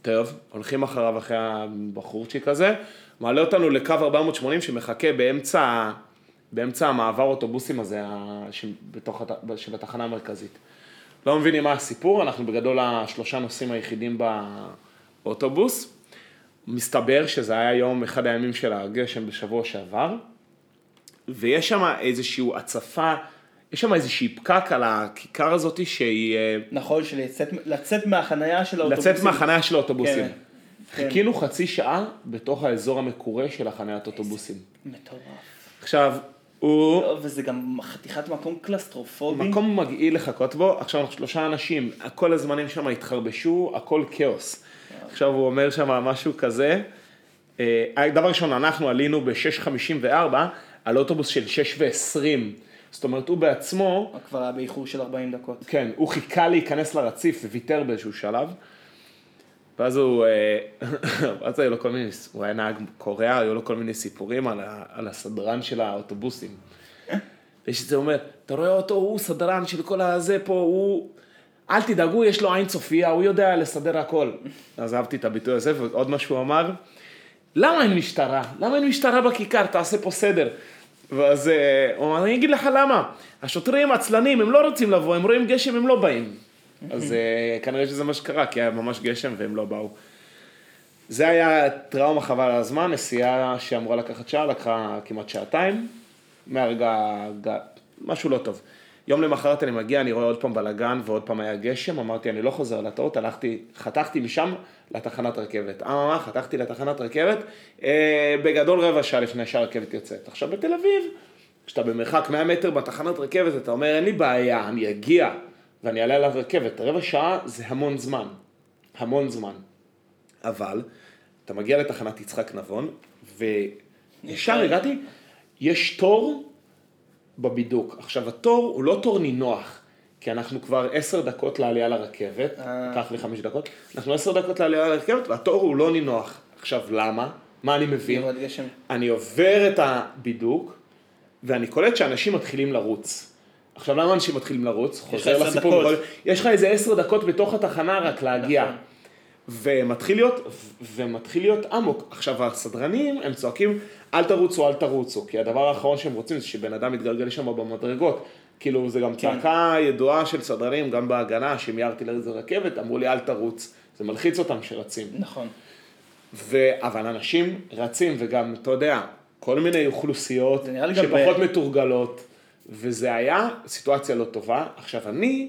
S1: טוב, הולכים אחריו, אחרי הבחורצ'יק הזה, מעלה אותנו לקו 480 שמחכה באמצע, באמצע המעבר אוטובוסים הזה, ה- ש- בתוך, הת- של התחנה המרכזית. לא מבינים מה הסיפור, אנחנו בגדול השלושה נוסעים היחידים באוטובוס. מסתבר שזה היה יום, אחד הימים של הגשם בשבוע שעבר, ויש שם איזושהי הצפה, יש שם איזושהי פקק על הכיכר הזאת שהיא... אה,
S2: נכון, שלצאת לצאת מהחנייה של האוטובוסים.
S1: לצאת מהחניה של האוטובוסים.
S2: כן, כן.
S1: חיכינו חצי שעה בתוך האזור המקורה של החניית אוטובוסים.
S2: מטורף.
S1: עכשיו, הוא
S2: לא, וזה גם חתיכת מקום קלסטרופובי.
S1: מקום מגעיל לחכות בו, עכשיו אנחנו שלושה אנשים, כל הזמנים שם התחרבשו, הכל כאוס. עכשיו הוא אומר שם משהו כזה, אה, דבר ראשון, אנחנו עלינו ב-6.54 על אוטובוס של 6 ו-20, זאת אומרת הוא בעצמו,
S2: כבר היה באיחור של 40 דקות.
S1: כן, הוא חיכה להיכנס לרציף וויתר באיזשהו שלב. ואז הוא, אה, ואז היו לו כל מיני, הוא היה נהג קוריאה, היו לו כל מיני סיפורים על, ה, על הסדרן של האוטובוסים. ויש את זה אומר, אתה רואה אותו, הוא סדרן של כל הזה פה, הוא, אל תדאגו, יש לו עין צופייה, הוא יודע לסדר הכל. אז אהבתי את הביטוי הזה, ועוד מה שהוא אמר, למה אין משטרה? למה אין משטרה בכיכר? תעשה פה סדר. ואז אה, הוא אמר, אני אגיד לך למה, השוטרים עצלנים, הם לא רוצים לבוא, הם רואים גשם, הם לא באים. אז אה, כנראה שזה מה שקרה, כי היה ממש גשם והם לא באו. זה היה טראומה חבל על הזמן, נסיעה שאמורה לקחת שעה, לקחה כמעט שעתיים, מהרגע, משהו לא טוב. יום למחרת אני מגיע, אני רואה עוד פעם בלאגן ועוד פעם היה גשם, אמרתי אני לא חוזר לטעות, הלכתי, חתכתי משם לתחנת רכבת. אממה, חתכתי לתחנת רכבת, אה, בגדול רבע שעה לפני שהרכבת יוצאת. עכשיו בתל אביב, כשאתה במרחק 100 מטר בתחנת רכבת, אתה אומר אין לי בעיה, אני אגיע. ואני אעלה על הרכבת. רבע שעה זה המון זמן. המון זמן. אבל, אתה מגיע לתחנת יצחק נבון, וישר הגעתי, יש תור בבידוק. עכשיו, התור הוא לא תור נינוח, כי אנחנו כבר עשר דקות לעלייה לרכבת,
S2: אה.
S1: לקח לי חמש דקות, אנחנו עשר דקות לעלייה לרכבת, והתור הוא לא נינוח. עכשיו, למה? מה אני מבין? אני עובר את הבידוק, ואני קולט שאנשים מתחילים לרוץ. עכשיו, למה אנשים מתחילים לרוץ? חוזר לסיפור, יש לך איזה עשר דקות בתוך התחנה רק להגיע. ומתחיל להיות, ומתחיל להיות אמוק. עכשיו, הסדרנים, הם צועקים, אל תרוצו, אל תרוצו, כי הדבר האחרון שהם רוצים זה שבן אדם יתגלגל שם במדרגות. כאילו, זה גם
S2: כן.
S1: צעקה ידועה של סדרנים, גם בהגנה, שמיהרתי לאיזה רכבת, אמרו לי, אל תרוץ. זה מלחיץ אותם שרצים.
S2: נכון.
S1: ו... אבל אנשים רצים, וגם, אתה יודע, כל מיני אוכלוסיות שפחות
S2: ב-
S1: מתורגלות, וזה היה סיטואציה לא טובה. עכשיו, אני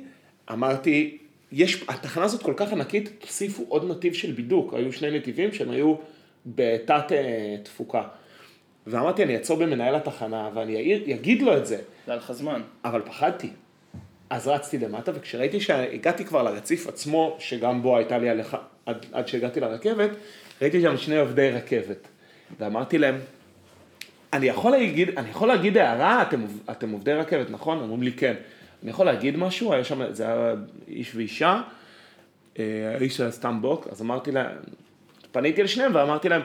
S1: אמרתי, יש, התחנה הזאת כל כך ענקית, תוסיפו עוד נתיב של בידוק. היו שני נתיבים שהם היו בתת אה, תפוקה. ואמרתי, אני אעצור במנהל התחנה, ואני אגיד לו את זה.
S2: זה היה לך זמן.
S1: אבל פחדתי. אז רצתי למטה, וכשראיתי שהגעתי כבר לרציף עצמו, שגם בו הייתה לי הליכה, עד, עד שהגעתי לרכבת, ראיתי שם שני עובדי רכבת. ואמרתי להם, אני יכול להגיד, אני יכול להגיד הערה, אתם, אתם עובדי רכבת, נכון? אמרו לי, כן. אני יכול להגיד משהו? היה שם, זה היה איש ואישה, אה, האיש היה סתם בוק, אז אמרתי להם, פניתי לשניהם ואמרתי להם,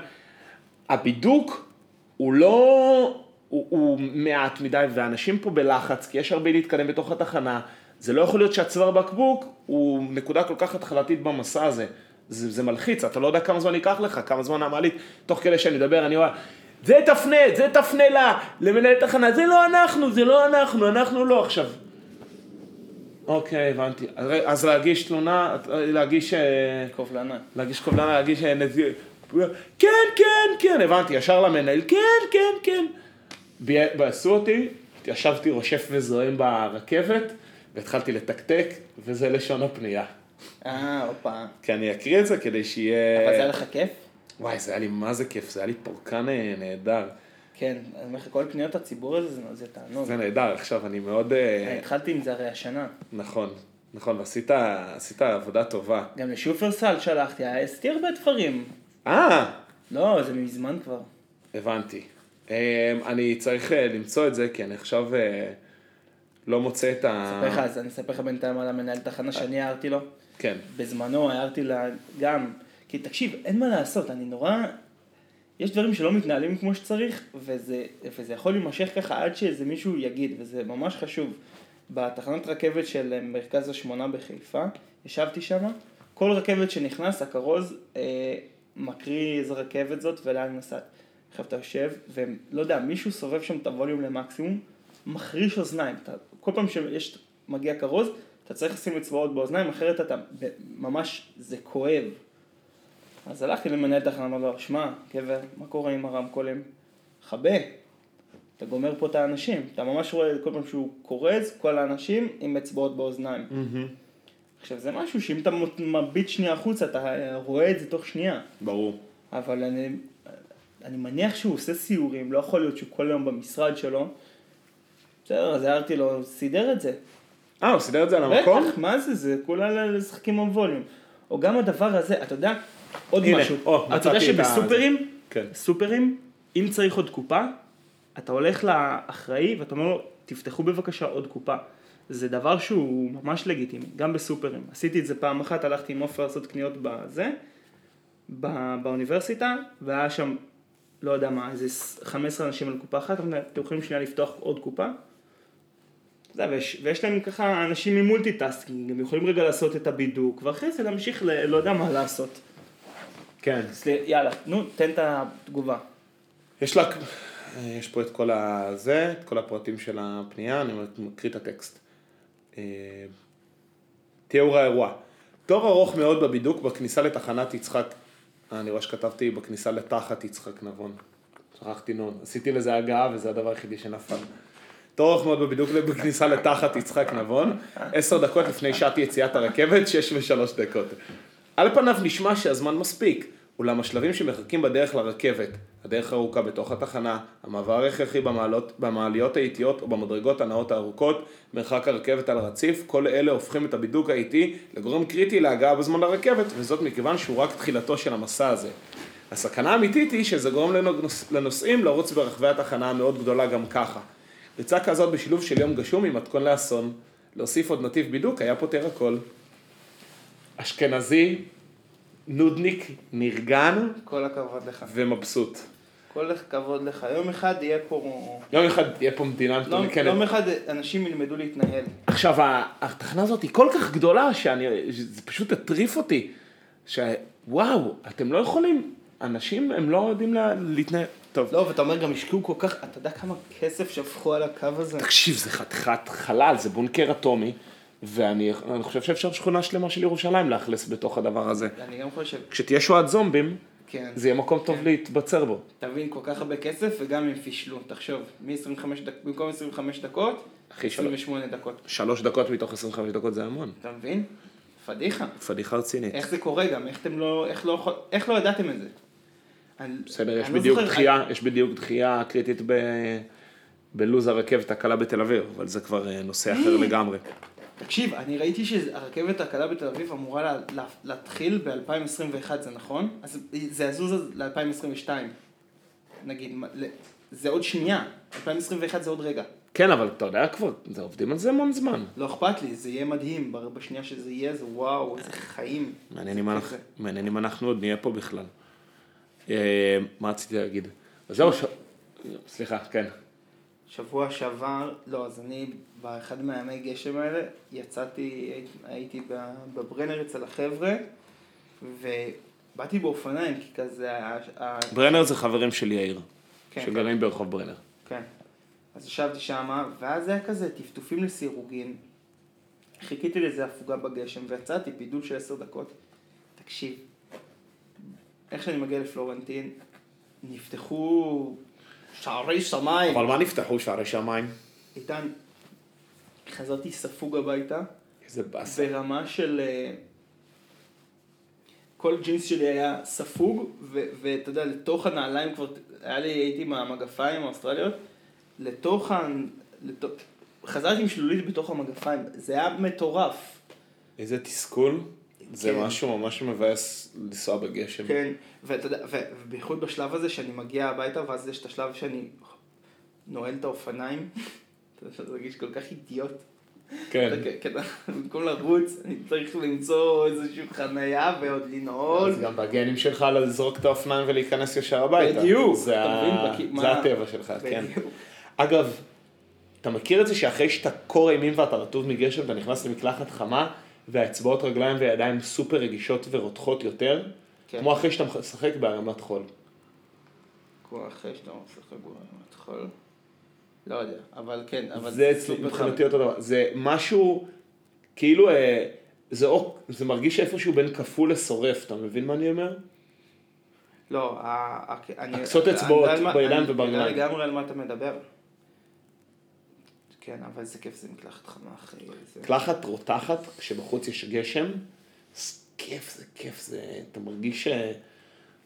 S1: הבידוק הוא לא, הוא, הוא מעט מדי, ואנשים פה בלחץ, כי יש הרבה להתקדם בתוך התחנה. זה לא יכול להיות שהצוואר בקבוק הוא נקודה כל כך התחלתית במסע הזה. זה, זה מלחיץ, אתה לא יודע כמה זמן ייקח לך, כמה זמן המעלית, תוך כדי שאני מדבר, אני אומר, זה תפנה, זה תפנה לה, למנהל תחנה, זה לא אנחנו, זה לא אנחנו, אנחנו לא. עכשיו, אוקיי, הבנתי. אז, להגיש תלונה, להגיש... אה,
S2: קובלנה.
S1: להגיש קובלנה, להגיש אה, נזיר. כן, כן, כן, הבנתי, ישר למנהל, כן, כן, כן. ביאסו אותי, ישבתי רושף וזועם ברכבת, והתחלתי לתקתק, וזה לשון הפנייה.
S2: אה, הופה.
S1: כי אני אקריא את זה כדי שיהיה...
S2: אבל זה היה לך כיף?
S1: וואי, זה היה לי, מה זה כיף, זה היה לי פורקן אה, נהדר.
S2: כן, אני אומר לך, כל פניות הציבור הזה זה- תענוג.
S1: זה נהדר, עכשיו אני מאוד... אה,
S2: אני התחלתי עם זה הרי השנה.
S1: נכון, נכון, ועשית עשית עבודה טובה.
S2: גם לשופרסל שלחתי, הסתיר הרבה דברים.
S1: אה,
S2: לא, זה מזמן כבר.
S1: הבנתי. אה, אני צריך אה, למצוא את זה, כי אני עכשיו אה, לא מוצא את ה...
S2: אספר לך, אז אני אספר לך בינתיים על המנהל תחנה שאני הערתי לו.
S1: כן.
S2: בזמנו הערתי לה גם, כי תקשיב, אין מה לעשות, אני נורא... יש דברים שלא מתנהלים כמו שצריך, וזה, וזה יכול להימשך ככה עד שאיזה מישהו יגיד, וזה ממש חשוב. בתחנת רכבת של מרכז השמונה בחיפה, ישבתי שם, כל רכבת שנכנס, הכרוז אה, מקריא איזה רכבת זאת ולאן היא. עכשיו אתה יושב, ולא יודע, מישהו סובב שם את הווליום למקסימום, מחריש אוזניים. אתה, כל פעם שיש, מגיע כרוז, אתה צריך לשים אצבעות באוזניים, אחרת אתה, ממש, זה כואב. אז הלכתי למנהל תחנה, אמר לו, שמע, גבר, מה קורה עם הרמקולים? חבה, אתה גומר פה את האנשים. אתה ממש רואה כל פעם שהוא כורז, כל האנשים עם אצבעות באוזניים. עכשיו, זה משהו שאם אתה מביט שנייה החוצה, אתה רואה את זה תוך שנייה.
S1: ברור.
S2: אבל אני, אני מניח שהוא עושה סיורים, לא יכול להיות שהוא כל היום במשרד שלו. בסדר, אז הערתי לו, סידר את זה.
S1: אה, הוא סידר את זה על המקום?
S2: בטח, מה זה, זה כולה לשחק עם הווליום. או גם הדבר הזה, אתה יודע, עוד
S1: הנה,
S2: משהו.
S1: או,
S2: אתה יודע שבסופרים,
S1: כן.
S2: סופרים, אם צריך עוד קופה, אתה הולך לאחראי ואתה אומר לו, תפתחו בבקשה עוד קופה. זה דבר שהוא ממש לגיטימי, גם בסופרים. עשיתי את זה פעם אחת, הלכתי עם עופר לעשות קניות בזה, בא, באוניברסיטה, והיה שם, לא יודע מה, איזה 15 אנשים על קופה אחת, אתם יכולים שנייה לפתוח עוד קופה? יודע, ויש, ויש להם ככה אנשים עם multitasking, הם יכולים רגע לעשות את הבידוק, ואחרי זה להמשיך ל... לא יודע מה לעשות.
S1: כן.
S2: יאללה, נו, תן את התגובה.
S1: יש לה, יש פה את כל הזה, את כל הפרטים של הפנייה, אני מקריא את הטקסט. אה, תיאור האירוע. תור ארוך מאוד בבידוק בכניסה לתחנת יצחק, אה, אני רואה שכתבתי בכניסה לתחת יצחק נבון. שכחתי נון, עשיתי לזה הגעה וזה הדבר היחידי שנפל. תור ארוך מאוד בבידוק בכניסה לתחת יצחק נבון, עשר דקות לפני שעת יציאת הרכבת, שש ושלוש דקות. על פניו נשמע שהזמן מספיק, אולם השלבים שמחכים בדרך לרכבת, הדרך הארוכה בתוך התחנה, המעבר ההכרחי במעלות, במעליות האיטיות או במדרגות הנאות הארוכות, מרחק הרכבת על הרציף, כל אלה הופכים את הבידוק האיטי לגורם קריטי להגעה בזמן לרכבת, וזאת מכיוון שהוא רק תחילתו של המסע הזה. הסכנה האמיתית היא שזה גורם לנוס- לנוסעים לרוץ ברחבי התחנה המאוד גדולה גם ככה. ריצה כזאת בשילוב של יום גשום היא מתכון לאסון. להוסיף עוד נתיב בידוק היה פותר הכל. אשכנזי, נודניק, נרגן
S2: כל הכבוד לך.
S1: ומבסוט.
S2: כל הכבוד לך. יום אחד יהיה פה...
S1: יום אחד תהיה פה מדינה מתקנת.
S2: יום אחד אנשים ילמדו להתנהל.
S1: עכשיו, התחנה הזאת היא כל כך גדולה, שאני, זה פשוט הטריף אותי. שוואו, אתם לא יכולים, אנשים הם לא יודעים לה- להתנהל. טוב,
S2: לא, ואתה אומר גם השקיעו כל כך, אתה יודע כמה כסף שפכו על הקו הזה?
S1: תקשיב, זה חתיכת חלל, זה בונקר אטומי, ואני אני חושב שאפשר שכונה שלמה של ירושלים לאכלס בתוך הדבר הזה.
S2: אני גם חושב,
S1: כשתהיה שואת זומבים,
S2: כן.
S1: זה יהיה מקום טוב
S2: כן.
S1: להתבצר בו.
S2: תבין, כל כך הרבה כסף, וגם הם פישלו. תחשוב, מ-25 דקות, במקום 25 דקות,
S1: אחי, שלוש.
S2: 28 דקות.
S1: שלוש דקות מתוך 25 דקות זה המון.
S2: אתה מבין? פדיחה.
S1: פדיחה רצינית.
S2: איך זה קורה גם? איך אתם לא, איך לא, איך לא ידעתם את זה?
S1: בסדר, יש
S2: לא
S1: בדיוק
S2: זוכר-
S1: דחייה, יש בדיוק דחייה קריטית ב... בלוז הרכבת הקלה בתל אביב, אבל זה כבר אה, נושא אחר לגמרי.
S2: תקשיב, אני ראיתי שהרכבת הקלה בתל אביב אמורה לה, לה, להתחיל ב-2021, זה נכון? אז זה יזוז ל-2022. נגיד, זה עוד שנייה, 2021 זה עוד רגע.
S1: כן, אבל אתה יודע כבר, זה עובדים על זה המון זמן.
S2: לא אכפת לי, זה יהיה מדהים, בשנייה שזה יהיה, זה וואו, איזה חיים.
S1: מעניין אם אנחנו- עוד נהיה פה בכלל. אה, מה רציתי להגיד? אז זהו, סליחה, כן.
S2: שבוע שעבר, לא, אז אני באחד מהימי גשם האלה, יצאתי, הייתי- בברנר אצל החבר'ה, ובאתי באופניים, כי כזה,
S1: ברנר זה חברים של יאיר,
S2: כן,
S1: שגרים ברחוב ברנר.
S2: כן. אז ישבתי שם, ואז היה כזה טפטופים לסירוגין. חיכיתי לאיזה הפוגה בגשם, ויצאתי, פידול של עשר דקות. תקשיב, איך שאני מגיע לפלורנטין, נפתחו שערי שמיים.
S1: אבל מה נפתחו שערי שמיים?
S2: איתן, חזרתי ספוג הביתה,
S1: איזה באסה.
S2: ברמה של... אה, כל ג'ינס שלי היה ספוג, ואתה יודע, לתוך הנעליים כבר, היה לי, הייתי עם המגפיים האוסטרליות, לתוך ה... לתוך... חזרתי עם שלולית בתוך המגפיים, זה היה מטורף.
S1: איזה תסכול. זה
S2: כן.
S1: משהו ממש מבאס לנסוע בגשם.
S2: כן, ואתה יודע, ובייחוד בשלב הזה שאני מגיע הביתה, ואז יש את השלב שאני נועל את האופניים, אתה מרגיש כל כך אידיוט.
S1: כן.
S2: כן, במקום לרוץ, אני צריך למצוא איזושהי חנייה ועוד לנעול.
S1: אז גם בגנים שלך לזרוק את האופניים ולהיכנס ישר הביתה.
S2: בדיוק,
S1: זה הטבע שלך, כן.
S2: בדיוק.
S1: אגב, אתה מכיר את זה שאחרי שאתה קור אימים ואתה רטוב מגשם, אתה נכנס למקלחת חמה, והאצבעות רגליים וידיים סופר רגישות ורותחות יותר?
S2: כן.
S1: כמו אחרי שאתה משחק בהרמת חול.
S2: כמו אחרי שאתה משחק ברמת חול. לא יודע, אבל כן, אבל
S1: זה מבחינתי אותו דבר. זה משהו, כאילו, אה, זה, או, זה מרגיש איפשהו בין כפול לשורף, אתה מבין מה אני אומר?
S2: לא, אני...
S1: הקצות
S2: אני
S1: אצבעות בידיים
S2: אני
S1: וברגליים.
S2: יודע לגמרי על מה אתה מדבר. כן, אבל איזה כיף זה מקלחת חמה אחרי זה.
S1: מקלחת רותחת, כשבחוץ יש גשם, זה כיף, זה כיף, זה, אתה מרגיש אה,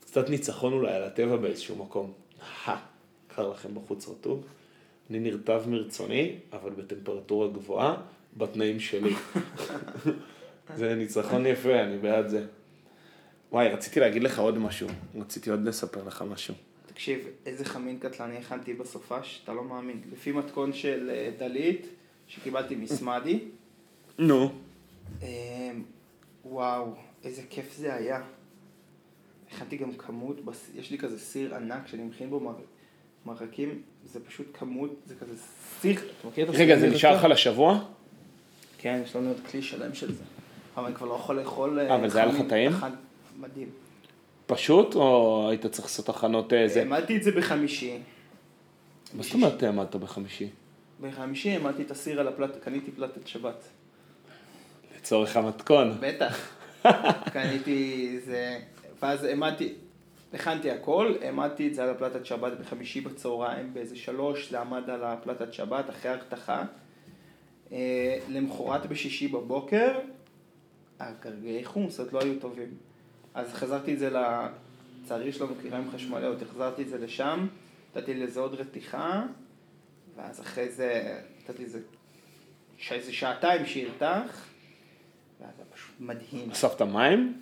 S1: קצת ניצחון אולי על הטבע באיזשהו מקום. הא, קר לכם בחוץ רטוב. אני נרטב מרצוני, אבל בטמפרטורה גבוהה, בתנאים שלי. זה ניצחון יפה, אני בעד זה. וואי, רציתי להגיד לך עוד משהו. רציתי עוד לספר לך משהו.
S2: תקשיב, איזה חמין קטלני הכנתי בסופש, אתה לא מאמין. לפי מתכון של אה, דלית, שקיבלתי מסמדי.
S1: נו.
S2: אמ, וואו, איזה כיף זה היה. הכנתי גם כמות, יש לי כזה סיר ענק שאני מכין בו מר... מרקים, זה פשוט כמות, זה כזה סיר, אתה מכיר את
S1: רגע, זה נשאר? לך לשבוע?
S2: כן, יש לנו עוד כלי שלם של זה. אבל אני כבר לא יכול לאכול...
S1: אה, אבל זה היה לך טעים?
S2: מדהים.
S1: פשוט, או היית צריך לעשות הכנות אה, זה?
S2: העמדתי את זה בחמישי.
S1: מה זאת אומרת העמדת בחמישי?
S2: בחמישי העמדתי את הסיר על הפלטה, קניתי פלטת שבת.
S1: לצורך המתכון.
S2: בטח. קניתי זה, ואז העמדתי, הכנתי הכל, העמדתי את זה על הפלטת שבת בחמישי בצהריים, באיזה שלוש, זה עמד על הפלטת שבת אחרי הרתחה. אה, למחרת בשישי בבוקר, הגרגרי חומוס עוד לא היו טובים. אז חזרתי את זה. לצערי יש לנו כיריים חשמליות, החזרתי את זה לשם, נתתי לזה עוד רתיחה, ואז אחרי זה נתתי לזה ש- איזה שעתיים שירתח, ואז זה פשוט מדהים.
S1: אספת מים?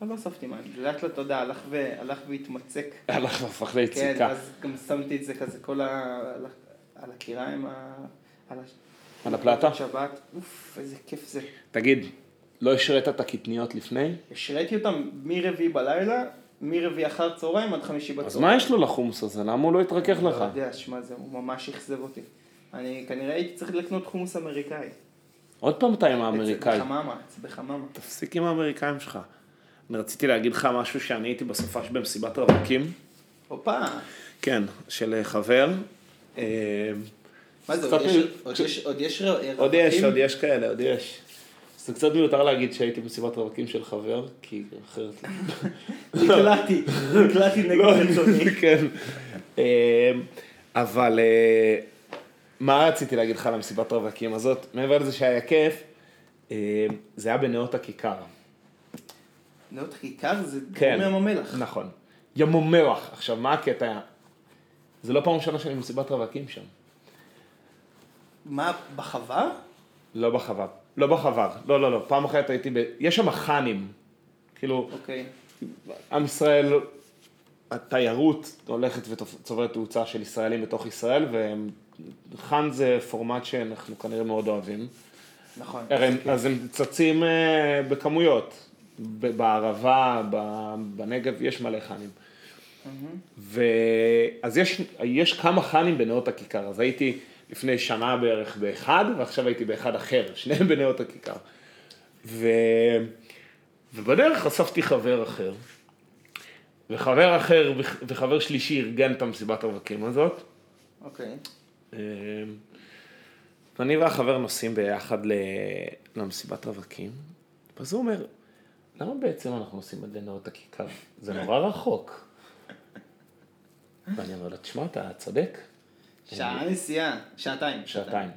S2: אבל לא אספתי מים, לאט לאט, אתה יודע, הלך ו- הלך והתמצק.
S1: הלך והפך
S2: כן,
S1: ליציקה.
S2: אז גם שמתי את זה כזה כל ה... על ה- על הקיריים, ה- על הש-
S1: על הפלטה?
S2: שבת, אוף, איזה כיף זה.
S1: תגיד, לא השרית את הקטניות לפני?
S2: השריתי אותם מרביעי בלילה, מרביעי אחר צהריים עד חמישי בצהריים.
S1: אז מה יש לו לחומוס הזה? למה הוא לא התרכך לך?
S2: לא יודע, שמע, זה, הוא ממש אכזב אותי. אני כנראה הייתי צריך לקנות חומוס אמריקאי.
S1: עוד פעם אתה עם האמריקאי.
S2: בחממה, בחממה.
S1: תפסיק עם האמריקאים שלך. אני רציתי להגיד לך משהו שאני הייתי בסופש במסיבת רווקים.
S2: הופה,
S1: כן, של אה, חבר. אה,
S2: מה זה, עוד יש רווקים?
S1: עוד יש, עוד יש כאלה, עוד יש. זה קצת מיותר להגיד שהייתי במסיבת רווקים של חבר, כי אחרת...
S2: נקלעתי, נקלעתי נגד
S1: לא,
S2: רצוני.
S1: כן. אה, אבל אה, מה רציתי להגיד לך על המסיבת רווקים הזאת? מעבר לזה שהיה כיף, אה, זה היה בנאות הכיכר.
S2: נאות כיכר זה
S1: כן.
S2: ים המלח.
S1: נכון. ים המלח. עכשיו, מה הקטע? זה לא פעם ראשונה שאני במסיבת רווקים שם.
S2: מה, בחווה?
S1: לא בחווה. לא בחווה. לא, לא, לא. פעם אחת הייתי ב... יש שם חאנים. כאילו,
S2: אוקיי.
S1: עם ישראל, התיירות הולכת וצוברת תאוצה של ישראלים בתוך ישראל, וחאן זה פורמט שאנחנו כנראה מאוד אוהבים.
S2: נכון.
S1: הם- אז הם צצים אה, בכמויות. בערבה, בנגב, יש מלא חאנים. ואז יש, יש כמה חאנים בנאות הכיכר, אז הייתי לפני שנה בערך באחד, ועכשיו הייתי באחד אחר, שניהם בנאות הכיכר. ו... ובדרך אספתי חבר אחר, וחבר אחר וח- וחבר שלישי ארגן את המסיבת הרווקים הזאת.
S2: אוקיי.
S1: אה, ואני והחבר נוסעים ביחד ל- למסיבת רווקים, ואז הוא אומר, למה בעצם אנחנו נוסעים עד לנאות הכיכר? זה נורא רחוק. ואני אומר לו, תשמע, אתה צודק,
S2: שעה נסיעה, שעתיים.
S1: שעתיים.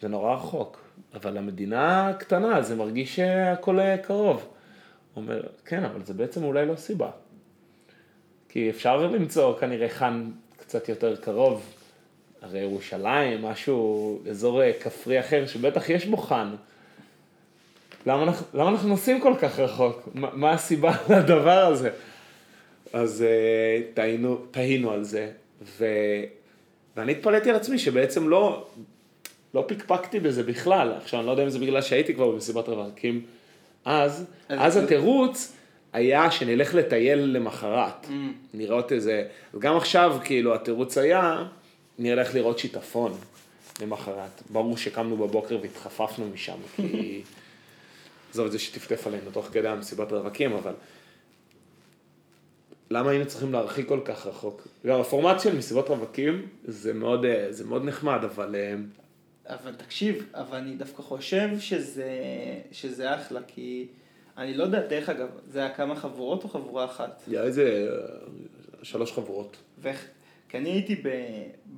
S1: זה נורא רחוק, אבל המדינה קטנה, זה מרגיש שהכל אה, קרוב. הוא אומר, כן, אבל זה בעצם אולי לא סיבה. כי אפשר למצוא כנראה חאן קצת יותר קרוב, הרי ירושלים, משהו, אזור אה, כפרי אחר, שבטח יש בו חאן. למה אנחנו, למה אנחנו נוסעים כל כך רחוק? מה, מה הסיבה לדבר הזה? אז אה, תהינו, תהינו על זה, ו... ואני התפלאתי על עצמי שבעצם לא, לא פקפקתי בזה בכלל. עכשיו, אני לא יודע אם זה בגלל שהייתי כבר במסיבת רווקים אז,
S2: אז-
S1: אז התירוץ היה שנלך לטייל למחרת.
S2: Mm.
S1: לראות איזה, וגם עכשיו, כאילו, התירוץ היה, נלך לראות שיטפון למחרת. ברור שקמנו בבוקר והתחפפנו משם, כי... עזוב את זה שטפטף עלינו תוך כדי המסיבת רווקים, אבל... למה היינו צריכים להרחיק כל כך רחוק? גם הפורמט של מסיבות רווקים זה מאוד, אה, זה מאוד נחמד, אבל אה,
S2: אבל תקשיב, אבל אני דווקא חושב שזה, שזה אחלה, כי אני לא יודע, דרך אגב, זה היה כמה חבורות או חבורה אחת?
S1: היה איזה אה, שלוש חבורות.
S2: ואיך, כי אני הייתי ב,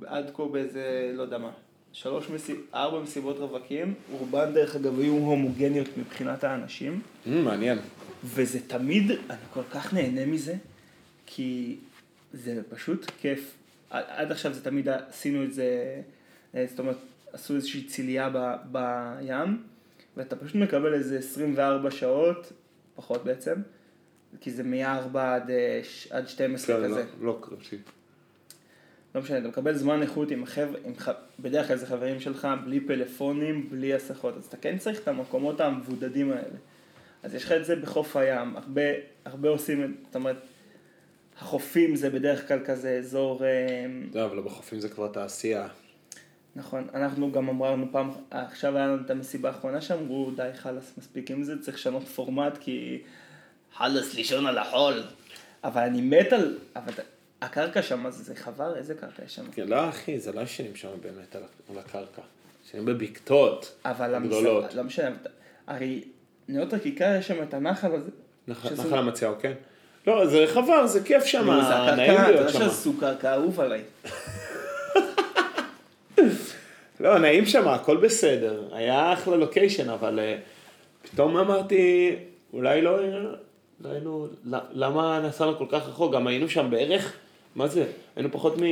S2: עד כה באיזה, לא יודע מה, שלוש מסיב, ארבע מסיבות רווקים, רובן דרך אגב היו הומוגניות מבחינת האנשים,
S1: Mm, מעניין.
S2: וזה תמיד, אני כל כך נהנה מזה, כי זה פשוט כיף. עד, עכשיו זה תמיד, עשינו את זה, אה, זאת אומרת, עשו איזושהי צלייה ב, בים, ואתה פשוט מקבל איזה 24 שעות, פחות בעצם, כי זה מ-4 עד, אה, עד 12
S1: כן,
S2: כזה.
S1: לא, לא קרבתי.
S2: לא משנה, אתה מקבל זמן איכות עם החבר'ה, עם ח... בדרך כלל זה חברים שלך, בלי פלאפונים, בלי הסחות, אז אתה כן צריך את המקומות המבודדים האלה. אז יש לך את זה בחוף הים, הרבה, הרבה עושים, את- זאת אומרת, החופים זה בדרך כלל כזה אזור, אה,
S1: לא, אבל בחופים זה כבר תעשייה.
S2: נכון, אנחנו גם אמרנו פעם, עכשיו היה לנו את המסיבה האחרונה שאמרו, די חלאס, מספיק עם זה, צריך לשנות פורמט, כי חלאס לישון על החול. אבל אני מת על, אבל הקרקע שם, זה חבר, איזה קרקע יש שם?
S1: כן, לא, אחי, זה לא ישנים שם באמת על הקרקע. ישנים בבקתות
S2: אבל
S1: גדולות.
S2: המסעדה, לא משנה, אבל- הרי נאות הכיכר יש שם את הנחל הזה.
S1: נחל נחל המציאו, כן? לא, זה חבר, זה כיף שם,
S2: נו, זה הקרקע,
S1: נעים
S2: אתה
S1: להיות
S2: יודע
S1: שם.
S2: שעשו קרקע אהוב עליי.
S1: לא, נעים שם, הכל בסדר. היה אחלה לוקיישן, אבל אה, פתאום אמרתי, אולי לא, לא היינו, למה נסענו כל כך רחוק? גם היינו שם בערך, מה זה? היינו פחות מ...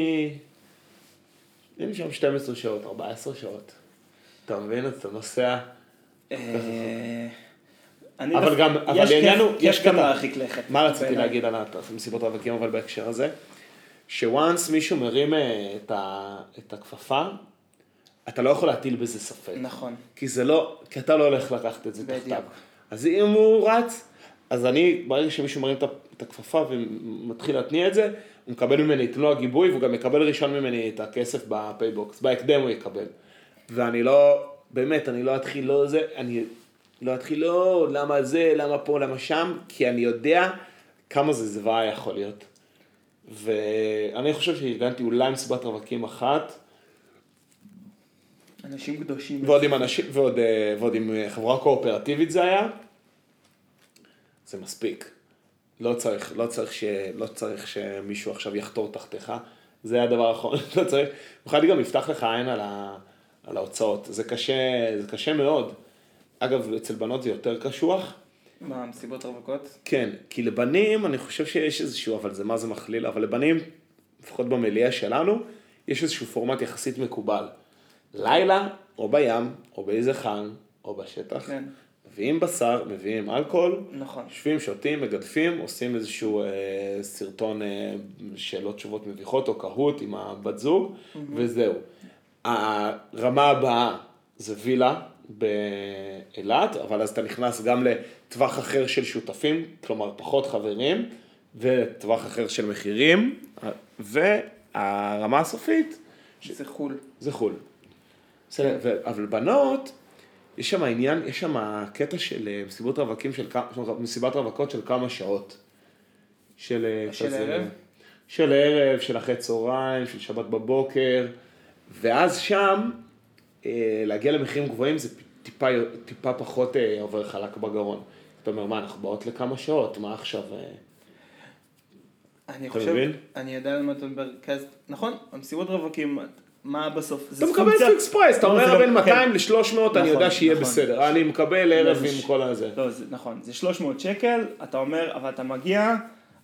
S1: היינו שם 12 שעות, 14 שעות. אתה מבין? אתה נוסע... אבל
S2: דווקא-
S1: גם- אבל העניין הוא- יש
S2: גם להרחיק לכת.
S1: מה רציתי. להגיד על המסיבות רווקים אבל בהקשר הזה? שוואנס מישהו מרים אה, את, ה, את הכפפה, אתה לא יכול להטיל בזה ספק.
S2: נכון.
S1: כי זה לא, כי אתה לא הולך לקחת את זה
S2: בדיוק.
S1: תחתיו. אז אם הוא רץ, אז אני, ברגע שמישהו מרים את הכפפה ומתחיל להתניע את זה, הוא מקבל ממני את מלוא הגיבוי, והוא גם יקבל ראשון ממני את הכסף בפייבוקס. בהקדם הוא יקבל. ואני לא, באמת, אני לא אתחיל לא זה, אני לא אתחיל לא, למה זה, למה פה, למה שם, כי אני יודע כמה זה זוועה יכול להיות. ואני חושב שארגנתי אולי מסיבת רווקים אחת,
S2: אנשים קדושים.
S1: ועוד עם אנשים, ועוד, אה, ועוד עם אה, חברה קואופרטיבית זה היה, זה מספיק. לא צריך, לא צריך, ש, לא צריך שמישהו עכשיו יחתור תחתיך, זה הדבר האחרון, לא צריך. במיוחד גם יפתח לך עין על, ה, על ההוצאות, זה קשה, זה קשה מאוד. אגב, אצל בנות זה יותר קשוח,
S2: מה, מסיבות רווקות?
S1: כן, כי לבנים אני חושב שיש איזשהו, אבל זה מה זה מכליל, אבל לבנים, לפחות במליאה שלנו, יש איזשהו פורמט יחסית מקובל. לילה, או בים, או באיזה חאן, או בשטח,
S2: כן.
S1: מביאים בשר, מביאים אלכוהול,
S2: נכון.
S1: יושבים, שותים, מגדפים, עושים איזשהו אה, סרטון אה, שאלות תשובות מביכות או קהוט עם הבת זוג, וזהו. הרמה הבאה זה וילה באילת, אבל אז אתה נכנס גם לטווח אחר של שותפים, כלומר פחות חברים, וטווח אחר של מחירים, והרמה הסופית
S2: זה חו"ל.
S1: זה חו"ל. בסדר, ו- אבל בנות, יש שם עניין, יש שם קטע של אה, מסיבות רווקים של כמה, מסיבת רווקות של כמה שעות. של אה,
S2: של
S1: כזה-
S2: ערב?
S1: של ערב, של אחרי צהריים, של שבת בבוקר, ואז שם, להגיע למחירים גבוהים זה טיפה, טיפה פחות אה, עובר חלק בגרון. אתה אומר, מה, אנחנו באות לכמה שעות, מה עכשיו? אה?"
S2: אני חושב,
S1: מבין?
S2: אני יודע על מה אתה מדבר, נכון, המסיבות רווקים, מה בסוף?
S1: אתה מקבל fixed price, אתה
S2: לא,
S1: אומר
S2: לא-
S1: בין
S2: כן.
S1: 200 ל-300, אני
S2: נכון,
S1: יודע שיהיה
S2: נכון.
S1: בסדר. אני מקבל ערב
S2: לא,
S1: עם
S2: ש-
S1: כל הזה.
S2: לא, זה נכון, זה 300 שקל, אתה אומר, אבל אתה מגיע,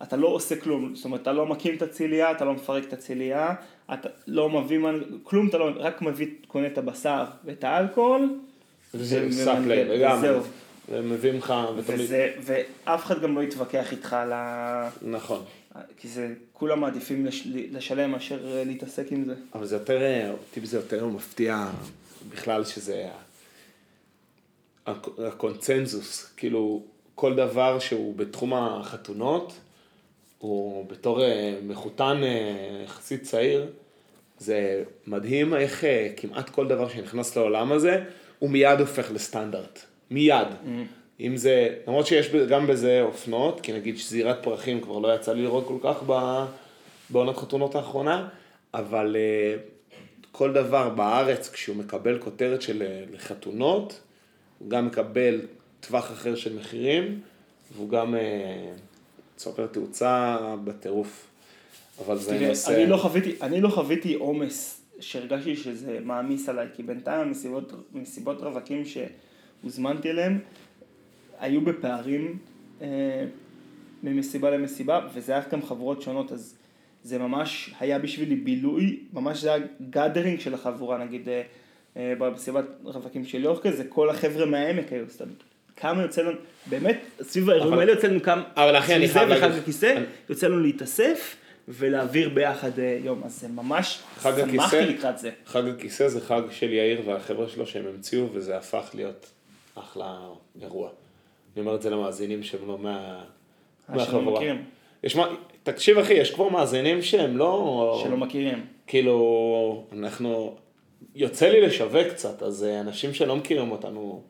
S2: אתה לא עושה כלום, זאת אומרת, אתה לא מקים את הצלייה, אתה לא מפרק את הצלייה, אתה לא מביא, מנ- כלום, אתה לא, רק מביא, קונה את הבשר ואת האלכוהול,
S1: זה
S2: ו-
S1: supply,
S2: ומנגן,
S1: לגמרי.
S2: וזהו.
S1: ומביאים לך, ותמיד...
S2: וזה, ואף אחד גם לא יתווכח איתך על ה...
S1: נכון.
S2: כי זה, כולם מעדיפים לש, לשלם מאשר אה, להתעסק עם זה.
S1: אבל זה יותר, אה, אותי זה יותר מפתיע בכלל שזה הקונצנזוס, כאילו כל דבר שהוא בתחום החתונות, הוא בתור אה, מחותן אה, יחסית צעיר, זה מדהים איך אה, כמעט כל דבר שנכנס לעולם הזה, הוא מיד הופך לסטנדרט. מיד. אם זה, למרות שיש גם בזה אופנות, כי נגיד שזירת פרחים כבר לא יצא לי לראות כל כך בעונת חתונות האחרונה, אבל כל דבר בארץ, כשהוא מקבל כותרת של לחתונות, הוא גם מקבל טווח אחר של מחירים, והוא גם צובר תאוצה בטירוף. אבל זה
S2: תראה,
S1: נושא...
S2: אני לא חוויתי, אני לא חוויתי עומס שהרגשתי שזה מעמיס עליי, כי בינתיים המסיבות, מסיבות רווקים שהוזמנתי אליהם, היו בפערים אה, ממסיבה למסיבה, וזה היה גם חבורות שונות, אז זה ממש היה בשבילי בילוי, ממש זה היה גאדרינג של החבורה, נגיד אה, אה, במסיבת רווקים של יורקה, זה כל החבר'ה מהעמק היו, סתם. כמה יוצא לנו, באמת, סביב האירועים האלה יוצא לנו כמה,
S1: אבל אחי, אני
S2: סביב
S1: חייב להגיד-
S2: הכיסא,
S1: אני-
S2: יוצא לנו להתאסף ולהעביר ביחד אה, יום, אז זה ממש,
S1: חג
S2: שמחתי לקראת זה.
S1: חג הכיסא זה חג של יאיר והחבר'ה שלו שהם המציאו, וזה הפך להיות אחלה אירוע. אני אומר את זה למאזינים שהם לא מה... מהחבורה. יש מה... תקשיב אחי, יש כבר מאזינים שהם לא...
S2: שלא מכירים.
S1: כאילו, אנחנו... יוצא לי לשווק קצת, אז אה, אנשים שלא מכירים אותנו,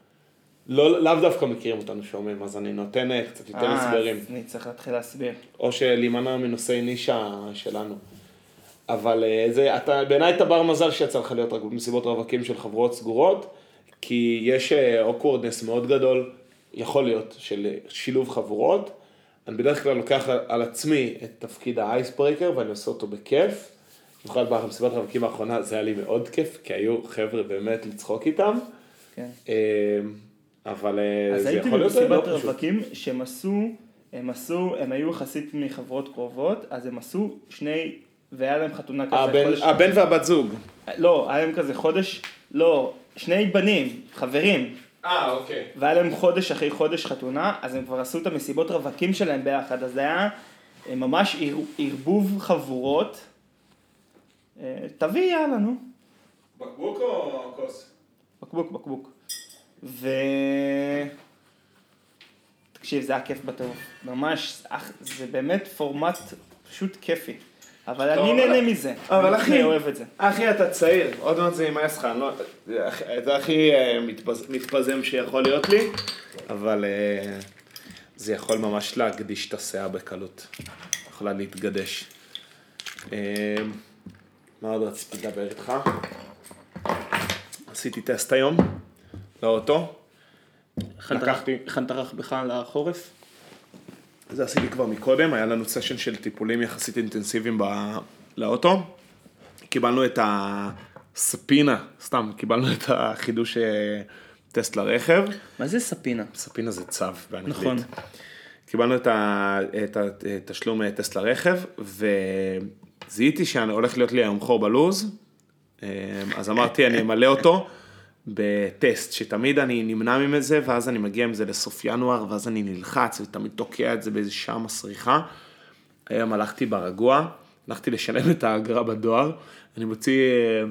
S1: לא, לאו דווקא מכירים אותנו שומעים, אז אני נותן אה, קצת יותר
S2: אה,
S1: הסברים.
S2: אז אני צריך להתחיל להסביר.
S1: או שלהימנע מנושאי נישה שלנו. אבל אה, זה, אתה, בעיניי אתה בר מזל שיצא לך להיות רק במסיבות רווקים של חברות סגורות, כי יש awkwardness מאוד גדול, יכול להיות, של שילוב חבורות. אני בדרך כלל לוקח על- עצמי את תפקיד ה icebreaker ואני עושה אותו בכיף. במיוחד במסיבת הרווקים האחרונה זה היה לי מאוד כיף, כי היו חבר'ה באמת לצחוק איתם.
S2: כן.
S1: אבל אה,
S2: אז
S1: זה
S2: הייתי
S1: יכול להיות לא
S2: במסיבת
S1: פשוט.
S2: רווקים שהם עשו הם עשו, הם היו יחסית מחברות קרובות, אז הם עשו שני, והיה להם חתונה כזה
S1: הבן,
S2: חודש,
S1: הבן והבת זוג.
S2: לא, היה להם כזה חודש, לא, שני בנים, חברים,
S1: אה, אוקיי.
S2: והיה להם חודש אחרי חודש חתונה, אז הם כבר עשו את המסיבות רווקים שלהם ביחד, אז זה היה אה, ממש ערבוב חבורות. אה, תביא, יאללה, נו.
S1: בקבוק או כוס?
S2: בקבוק, בקבוק. ו... תקשיב, זה היה כיף בטירוף. ממש, אח, זה באמת פורמט פשוט כיפי. אבל אני נהנה מזה.
S1: אבל
S2: אני
S1: אחי-
S2: אוהב את זה.
S1: אחי, אתה צעיר, עוד מעט זה יימאס לך, אני לא... זה הכי- אה, מתפז- מתפזם שיכול להיות לי, אבל אה, זה יכול ממש להגדיש את הסאה בקלות. יכולה להתגדש. אה, מה עוד רציתי לדבר איתך? עשיתי טסט היום, לאוטו. לקחתי-
S2: הכנת רכבך לחורף?
S1: זה עשיתי כבר מקודם, היה לנו סשן של טיפולים יחסית אינטנסיביים ב... לאוטו. קיבלנו את הספינה, סתם, קיבלנו את החידוש אה, טסט לרכב.
S2: מה זה ספינה?
S1: ספינה זה צו באנגלית.
S2: נכון.
S1: קיבלנו את התשלום אה, טסט לרכב, וזיהיתי שהולך להיות לי היום חור בלוז, אה, אז אמרתי אני אמלא אותו בטסט, שתמיד אני נמנע מזה, ואז אני מגיע עם זה לסוף ינואר, ואז אני נלחץ ותמיד תוקע את זה באיזה שעה מסריחה. היום הלכתי ברגוע, הלכתי לשלם את האגרה בדואר, אני מוציא, אה,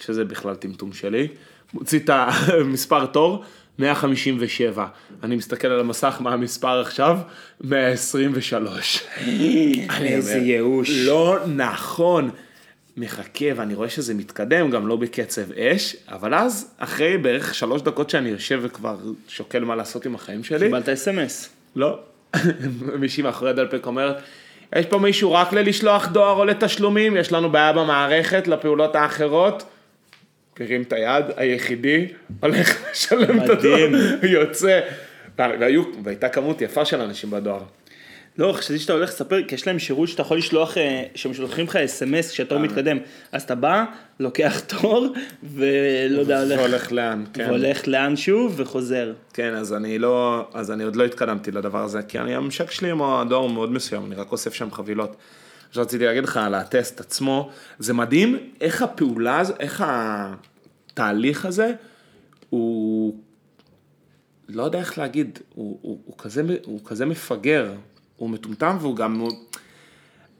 S1: שזה בכלל טמטום שלי, מוציא את המספר תור, 157. אני מסתכל על המסך, מה המספר עכשיו? 123. אני
S2: איזה ייאוש.
S1: לא נכון. מחכה ואני רואה שזה מתקדם, גם לא בקצב אש, אבל אז, אחרי בערך שלוש דקות שאני יושב וכבר שוקל מה לעשות עם החיים שלי,
S2: קיבלת אס.אם.אס.
S1: לא. מישהי מאחורי הדלפק אומרת, יש פה מישהו רק ללשלוח דואר או לתשלומים, יש לנו בעיה במערכת לפעולות האחרות. הרים את היד, היחידי, הולך לשלם את הדואר. יוצא. והיו, והייתה כמות יפה של אנשים בדואר.
S2: לא, חשבתי שאתה הולך לספר, כי יש להם שירות שאתה יכול לשלוח, אה, שהם שולחים לך אס.אם.אס כשהתור מתקדם. אז אתה בא, לוקח תור, ולא יודע, הולך,
S1: והולך לאן, כן.
S2: והולך לאנשהו וחוזר.
S1: כן, אז אני לא, אז אני עוד לא התקדמתי לדבר הזה, כי אני, הממשק שלי עם הדואר הוא מאוד מסוים, אני רק אוסף שם חבילות. עכשיו רציתי להגיד לך על הטסט עצמו, זה מדהים איך הפעולה, הזו- איך התהליך הזה, הוא, לא יודע איך להגיד, הוא, הוא, הוא, כזה, הוא כזה מפגר, הוא מטומטם והוא גם, הוא,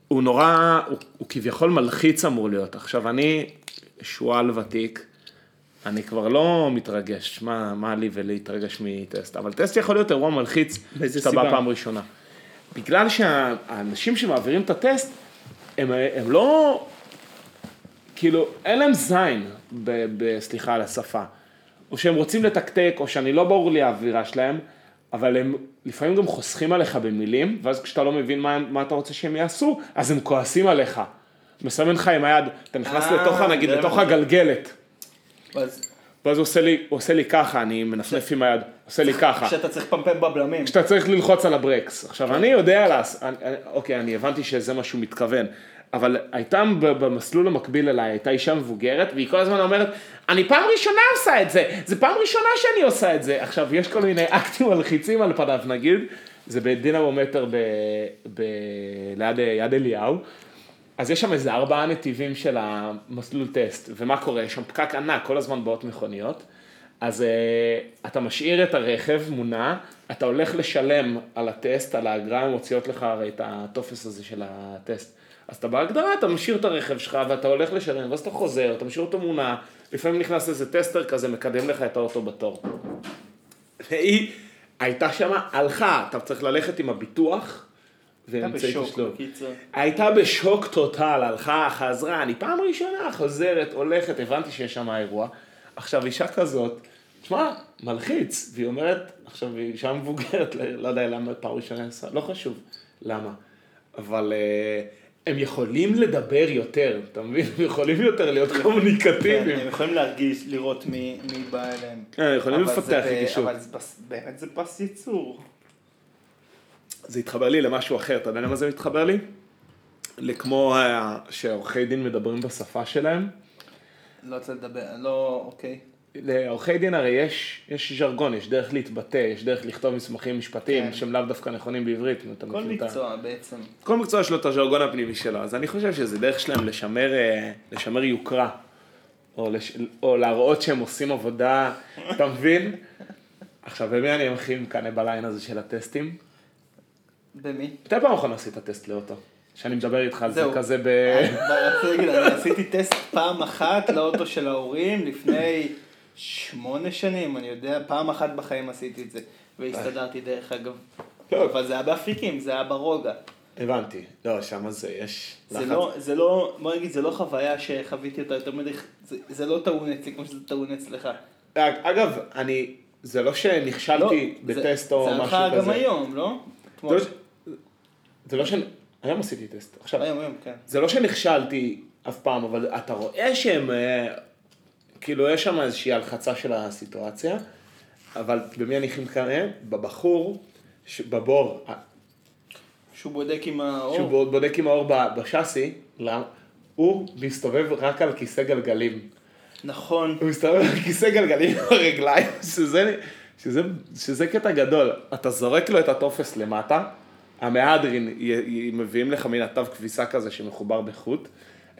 S1: הוא נורא, הוא, הוא כביכול מלחיץ אמור להיות. עכשיו אני שועל ותיק, אני כבר לא מתרגש, מה, מה לי ולהתרגש מטסט, אבל טסט יכול להיות אירוע מלחיץ, כשאתה בא? פעם ראשונה. בגלל שהאנשים שמעבירים את הטסט, הם, הם לא, כאילו, אין להם זין, ב, ב, סליחה על השפה. או שהם רוצים לתקתק, או שאני לא ברור לי האווירה שלהם, אבל הם לפעמים גם חוסכים עליך במילים, ואז כשאתה לא מבין מה, מה אתה רוצה שהם יעשו, אז הם כועסים עליך. מסמן לך עם היד, אתה נכנס
S2: אה,
S1: לתוך, נגיד,
S2: זה
S1: לתוך
S2: מה-
S1: הגלגלת.
S2: אז
S1: ואז הוא עושה לי, הוא עושה לי ככה, אני מנפנף עם היד, עושה לי ככה.
S2: כשאתה צריך לפמפם בבלמים.
S1: כשאתה צריך ללחוץ על הברקס. עכשיו, אני יודע לעשות, אוקיי, אני הבנתי שזה מה שהוא מתכוון, אבל הייתה במסלול המקביל אליי, הייתה אישה מבוגרת, והיא כל הזמן אומרת, אני פעם ראשונה עושה את זה, זה פעם ראשונה שאני עושה את זה. עכשיו, יש כל מיני אקטים מלחיצים על פניו, נגיד, זה בדינמומטר ב, ב, ליד יד אליהו. אז יש שם איזה ארבעה נתיבים של המסלול טסט, ומה קורה? יש שם פקק ענק, כל הזמן באות מכוניות. אז uh, אתה משאיר את הרכב מונע, אתה הולך לשלם על הטסט, על האגרה, הן מוציאות לך הרי את הטופס הזה של הטסט. אז אתה בהגדרה, אתה משאיר את הרכב שלך ואתה הולך לשלם, ואז אתה חוזר, אתה משאיר אותו מונע, לפעמים נכנס איזה טסטר כזה, מקדם לך את האוטו בתור. והיא הייתה שמה, הלכה, אתה צריך ללכת עם הביטוח, ואמצעי
S2: בשוק,
S1: תשלום. הייתה בשוק טוטל, הלכה, חזרה, אני פעם ראשונה חוזרת, הולכת, הבנתי שיש שם אירוע. עכשיו, אישה כזאת, תשמע, מלחיץ, והיא אומרת, עכשיו, היא אישה מבוגרת, לא יודע למה פעם ראשונה לא חשוב למה. אבל אה, הם יכולים לדבר יותר, אתה מבין? הם יכולים יותר להיות
S2: כן,
S1: קומוניקטיביים.
S2: הם יכולים להרגיש, לראות מי מי בא אליהם.
S1: כן, הם יכולים לפתח רגישות.
S2: אבל באמת זה פס ייצור.
S1: זה התחבר לי למשהו אחר, אתה יודע למה זה מתחבר לי? לכמו שעורכי דין מדברים בשפה שלהם.
S2: לא רוצה לדבר, לא, אוקיי.
S1: לעורכי דין הרי יש, יש ז'רגון, יש דרך להתבטא, יש דרך לכתוב מסמכים משפטיים
S2: כן.
S1: שהם לאו דווקא נכונים בעברית.
S2: כל
S1: מכיר את
S2: מקצוע בעצם.
S1: כל מקצוע יש לו את הז'רגון הפנימי שלו, אז אני חושב שזה דרך שלהם לשמר, אה, לשמר יוקרה, או, לש, או להראות שהם עושים עבודה, אתה מבין? עכשיו, במי אני הכי מקנא בליין הזה של הטסטים?
S2: במי?
S1: מתי פעם אחרונה עשית טסט לאוטו? שאני מדבר איתך על זה. כזה ב...
S2: אני עשיתי טסט פעם אחת לאוטו של ההורים לפני שמונה שנים, אני יודע, פעם אחת בחיים עשיתי את זה, והסתדרתי דרך אגב. אבל זה היה באפיקים, זה היה ברוגע.
S1: הבנתי. לא, שם זה יש
S2: זה לא, זה לא, בוא נגיד, זה לא חוויה שחוויתי אותה יותר מדי, זה, זה לא טעון אצלי כמו שזה טעון אצלך.
S1: אגב, אני, זה לא שנכשלתי
S2: לא, זה-
S1: בטסט או
S2: זה
S1: משהו כזה.
S2: לך גם היום, לא?
S1: זה לא- זה לא ש... היום עשיתי טסט. עכשיו,
S2: היום, היום, כן.
S1: זה לא שנכשלתי אף פעם, אבל אתה רואה שהם, אה, כאילו יש שם איזושהי הלחצה של הסיטואציה, אבל במי אני מקנא? בבחור, ש- בבור,
S2: שהוא בודק עם האור.
S1: שהוא בוד- בודק עם האור בשאסי, למה? הוא מסתובב רק על כיסא גלגלים.
S2: נכון.
S1: הוא מסתובב על כיסא גלגלים ברגליים, שזה, שזה, שזה קטע גדול. אתה זורק לו את הטופס למטה, המהדרין, מביאים לך מן התו כביסה כזה שמחובר בחוט,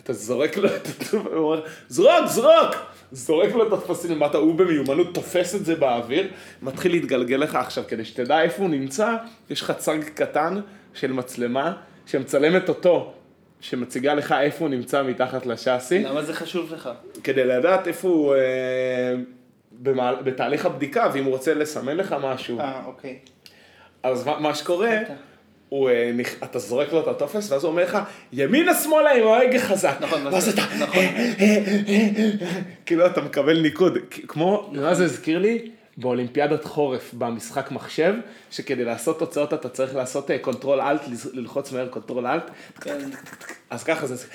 S1: אתה זורק לו את אומר, זרוק, זרוק! זורק לו את הטפסים למטה, הוא במיומנות תופס את זה באוויר, מתחיל להתגלגל לך עכשיו, כדי שתדע איפה הוא נמצא, יש לך צג קטן של מצלמה שמצלמת אותו, שמציגה לך איפה הוא נמצא מתחת לשאסי.
S2: למה זה חשוב לך?
S1: כדי לדעת איפה הוא אה, במעל, בתהליך הבדיקה, ואם הוא רוצה לסמן לך משהו.
S2: אה, אוקיי.
S1: אז מה, מה שקורה. הוא, אה, אתה זורק לו את הטופס, ואז הוא אומר לך, ימינה שמאלה עם ההגה חזק.
S2: נכון,
S1: ואז
S2: ואז-
S1: אתה,
S2: נכון.
S1: כאילו אתה מקבל ניקוד. כמו, מה זה הזכיר לי? באולימפיאדת חורף, במשחק מחשב, שכדי לעשות תוצאות אתה צריך לעשות control alt, ללחוץ מהר control alt.
S2: כן.
S1: אז ככה זה,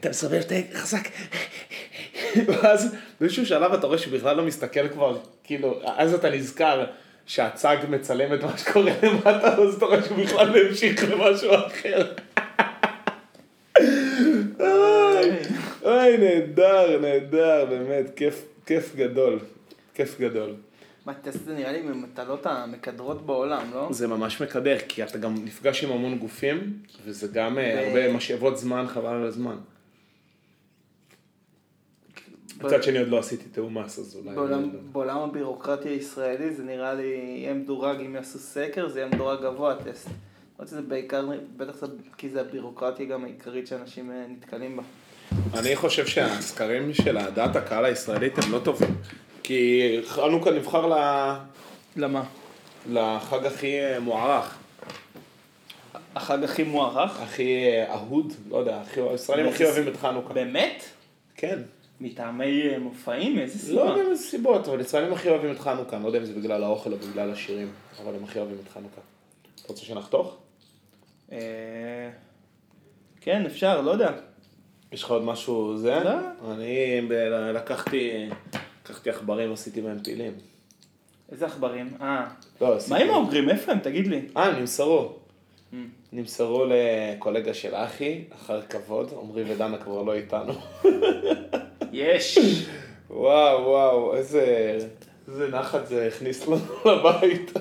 S1: אתה מסובב את ההגה חזק. ואז באיזשהו שלב אתה רואה שבכלל לא מסתכל כבר, כאילו, אז אתה נזכר שהצג מצלם את מה שקורה למטה, אז אתה רואה שהוא בכלל המשיך למשהו אחר. אוי, נהדר, נהדר, באמת, כיף, כיף גדול, כיף גדול.
S2: מה, טסט זה נראה לי ממטלות המקדרות בעולם, לא?
S1: זה ממש מקדר, כי אתה גם נפגש עם המון גופים, וזה גם אה, הרבה משאבות זמן, חבל על הזמן. מצד שני עוד לא עשיתי תיאום מס, אז אולי...
S2: בעולם, בעולם הבירוקרטיה הישראלי זה נראה לי יהיה מדורג, אם יעשו סקר זה יהיה מדורג גבוה הטסט. למרות שזה בעיקר, בטח זה, כי זה הבירוקרטיה גם העיקרית שאנשים אה, נתקלים בה.
S1: אני חושב שהסקרים של דעת הקהל הישראלית הם לא טובים. כי חנוכה נבחר ל-
S2: למה?
S1: לחג הכי אה, מוערך,
S2: החג הכי מוערך?
S1: הכי אה, אהוד, לא יודע, הכי- הישראלים הכי אוהבים את חנוכה.
S2: באמת?
S1: כן.
S2: מטעמי אה, מופעים? איזה סיבה?
S1: לא יודע איזה סיבות, אבל ישראלים הכי אוהבים את חנוכה, אני לא יודע אם זה בגלל האוכל או בגלל השירים, אבל הם הכי אוהבים את חנוכה. אתה רוצה שנחתוך?
S2: אה, כן, אפשר, לא יודע.
S1: יש לך עוד משהו זה?
S2: לא.
S1: אני לקחתי, לקחתי עכברים, עשיתי מהם פילים.
S2: איזה עכברים? אה.
S1: לא, עשיתי...
S2: מה עם האוגרים? איפה הם? תגיד לי.
S1: אה, הם נמסרו.
S2: Mm.
S1: נמסרו לקולגה של אחי, אחר כבוד, עמרי ודנה כבר לא איתנו.
S2: יש.
S1: וואו, וואו, איזה, איזה נחת זה הכניס לנו לבית.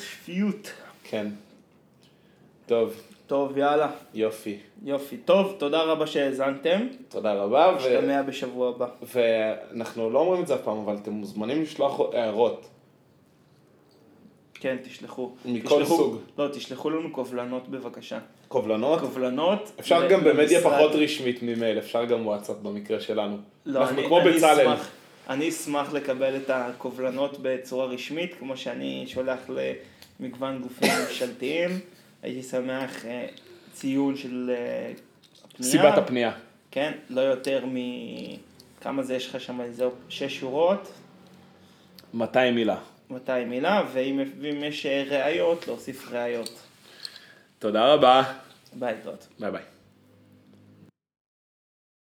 S2: שפיות.
S1: כן. טוב,
S2: טוב, יאללה.
S1: יופי.
S2: יופי. טוב, תודה רבה שהאזנתם.
S1: תודה רבה, ו...
S2: נשתמע בשבוע הבא.
S1: ואנחנו לא אומרים את זה אף פעם, אבל אתם מוזמנים לשלוח הערות.
S2: כן, תשלחו.
S1: מכל
S2: תשלחו-
S1: סוג.
S2: לא, תשלחו לנו קובלנות בבקשה.
S1: קובלנות.
S2: קובלנות.
S1: אפשר
S2: ל-
S1: גם במדיה
S2: למשרד.
S1: פחות רשמית ממייל, אפשר גם וואטסאפ במקרה שלנו.
S2: לא,
S1: אנחנו
S2: אני,
S1: כמו
S2: אני
S1: בצלאל.
S2: אשמח, אני אשמח לקבל את הקובלנות בצורה רשמית, כמו שאני שולח למגוון גופים ממשלתיים. הייתי שמח אה, ציון של אה, הפנייה.
S1: סיבת הפנייה.
S2: כן, לא יותר מ... כמה זה יש לך שם? איזה שש שורות,
S1: 200 מילה.
S2: 200 מילה, ואם, ואם יש אה, ראיות, להוסיף ראיות.
S1: תודה רבה.
S2: ביי, להתראות.
S1: ביי ביי.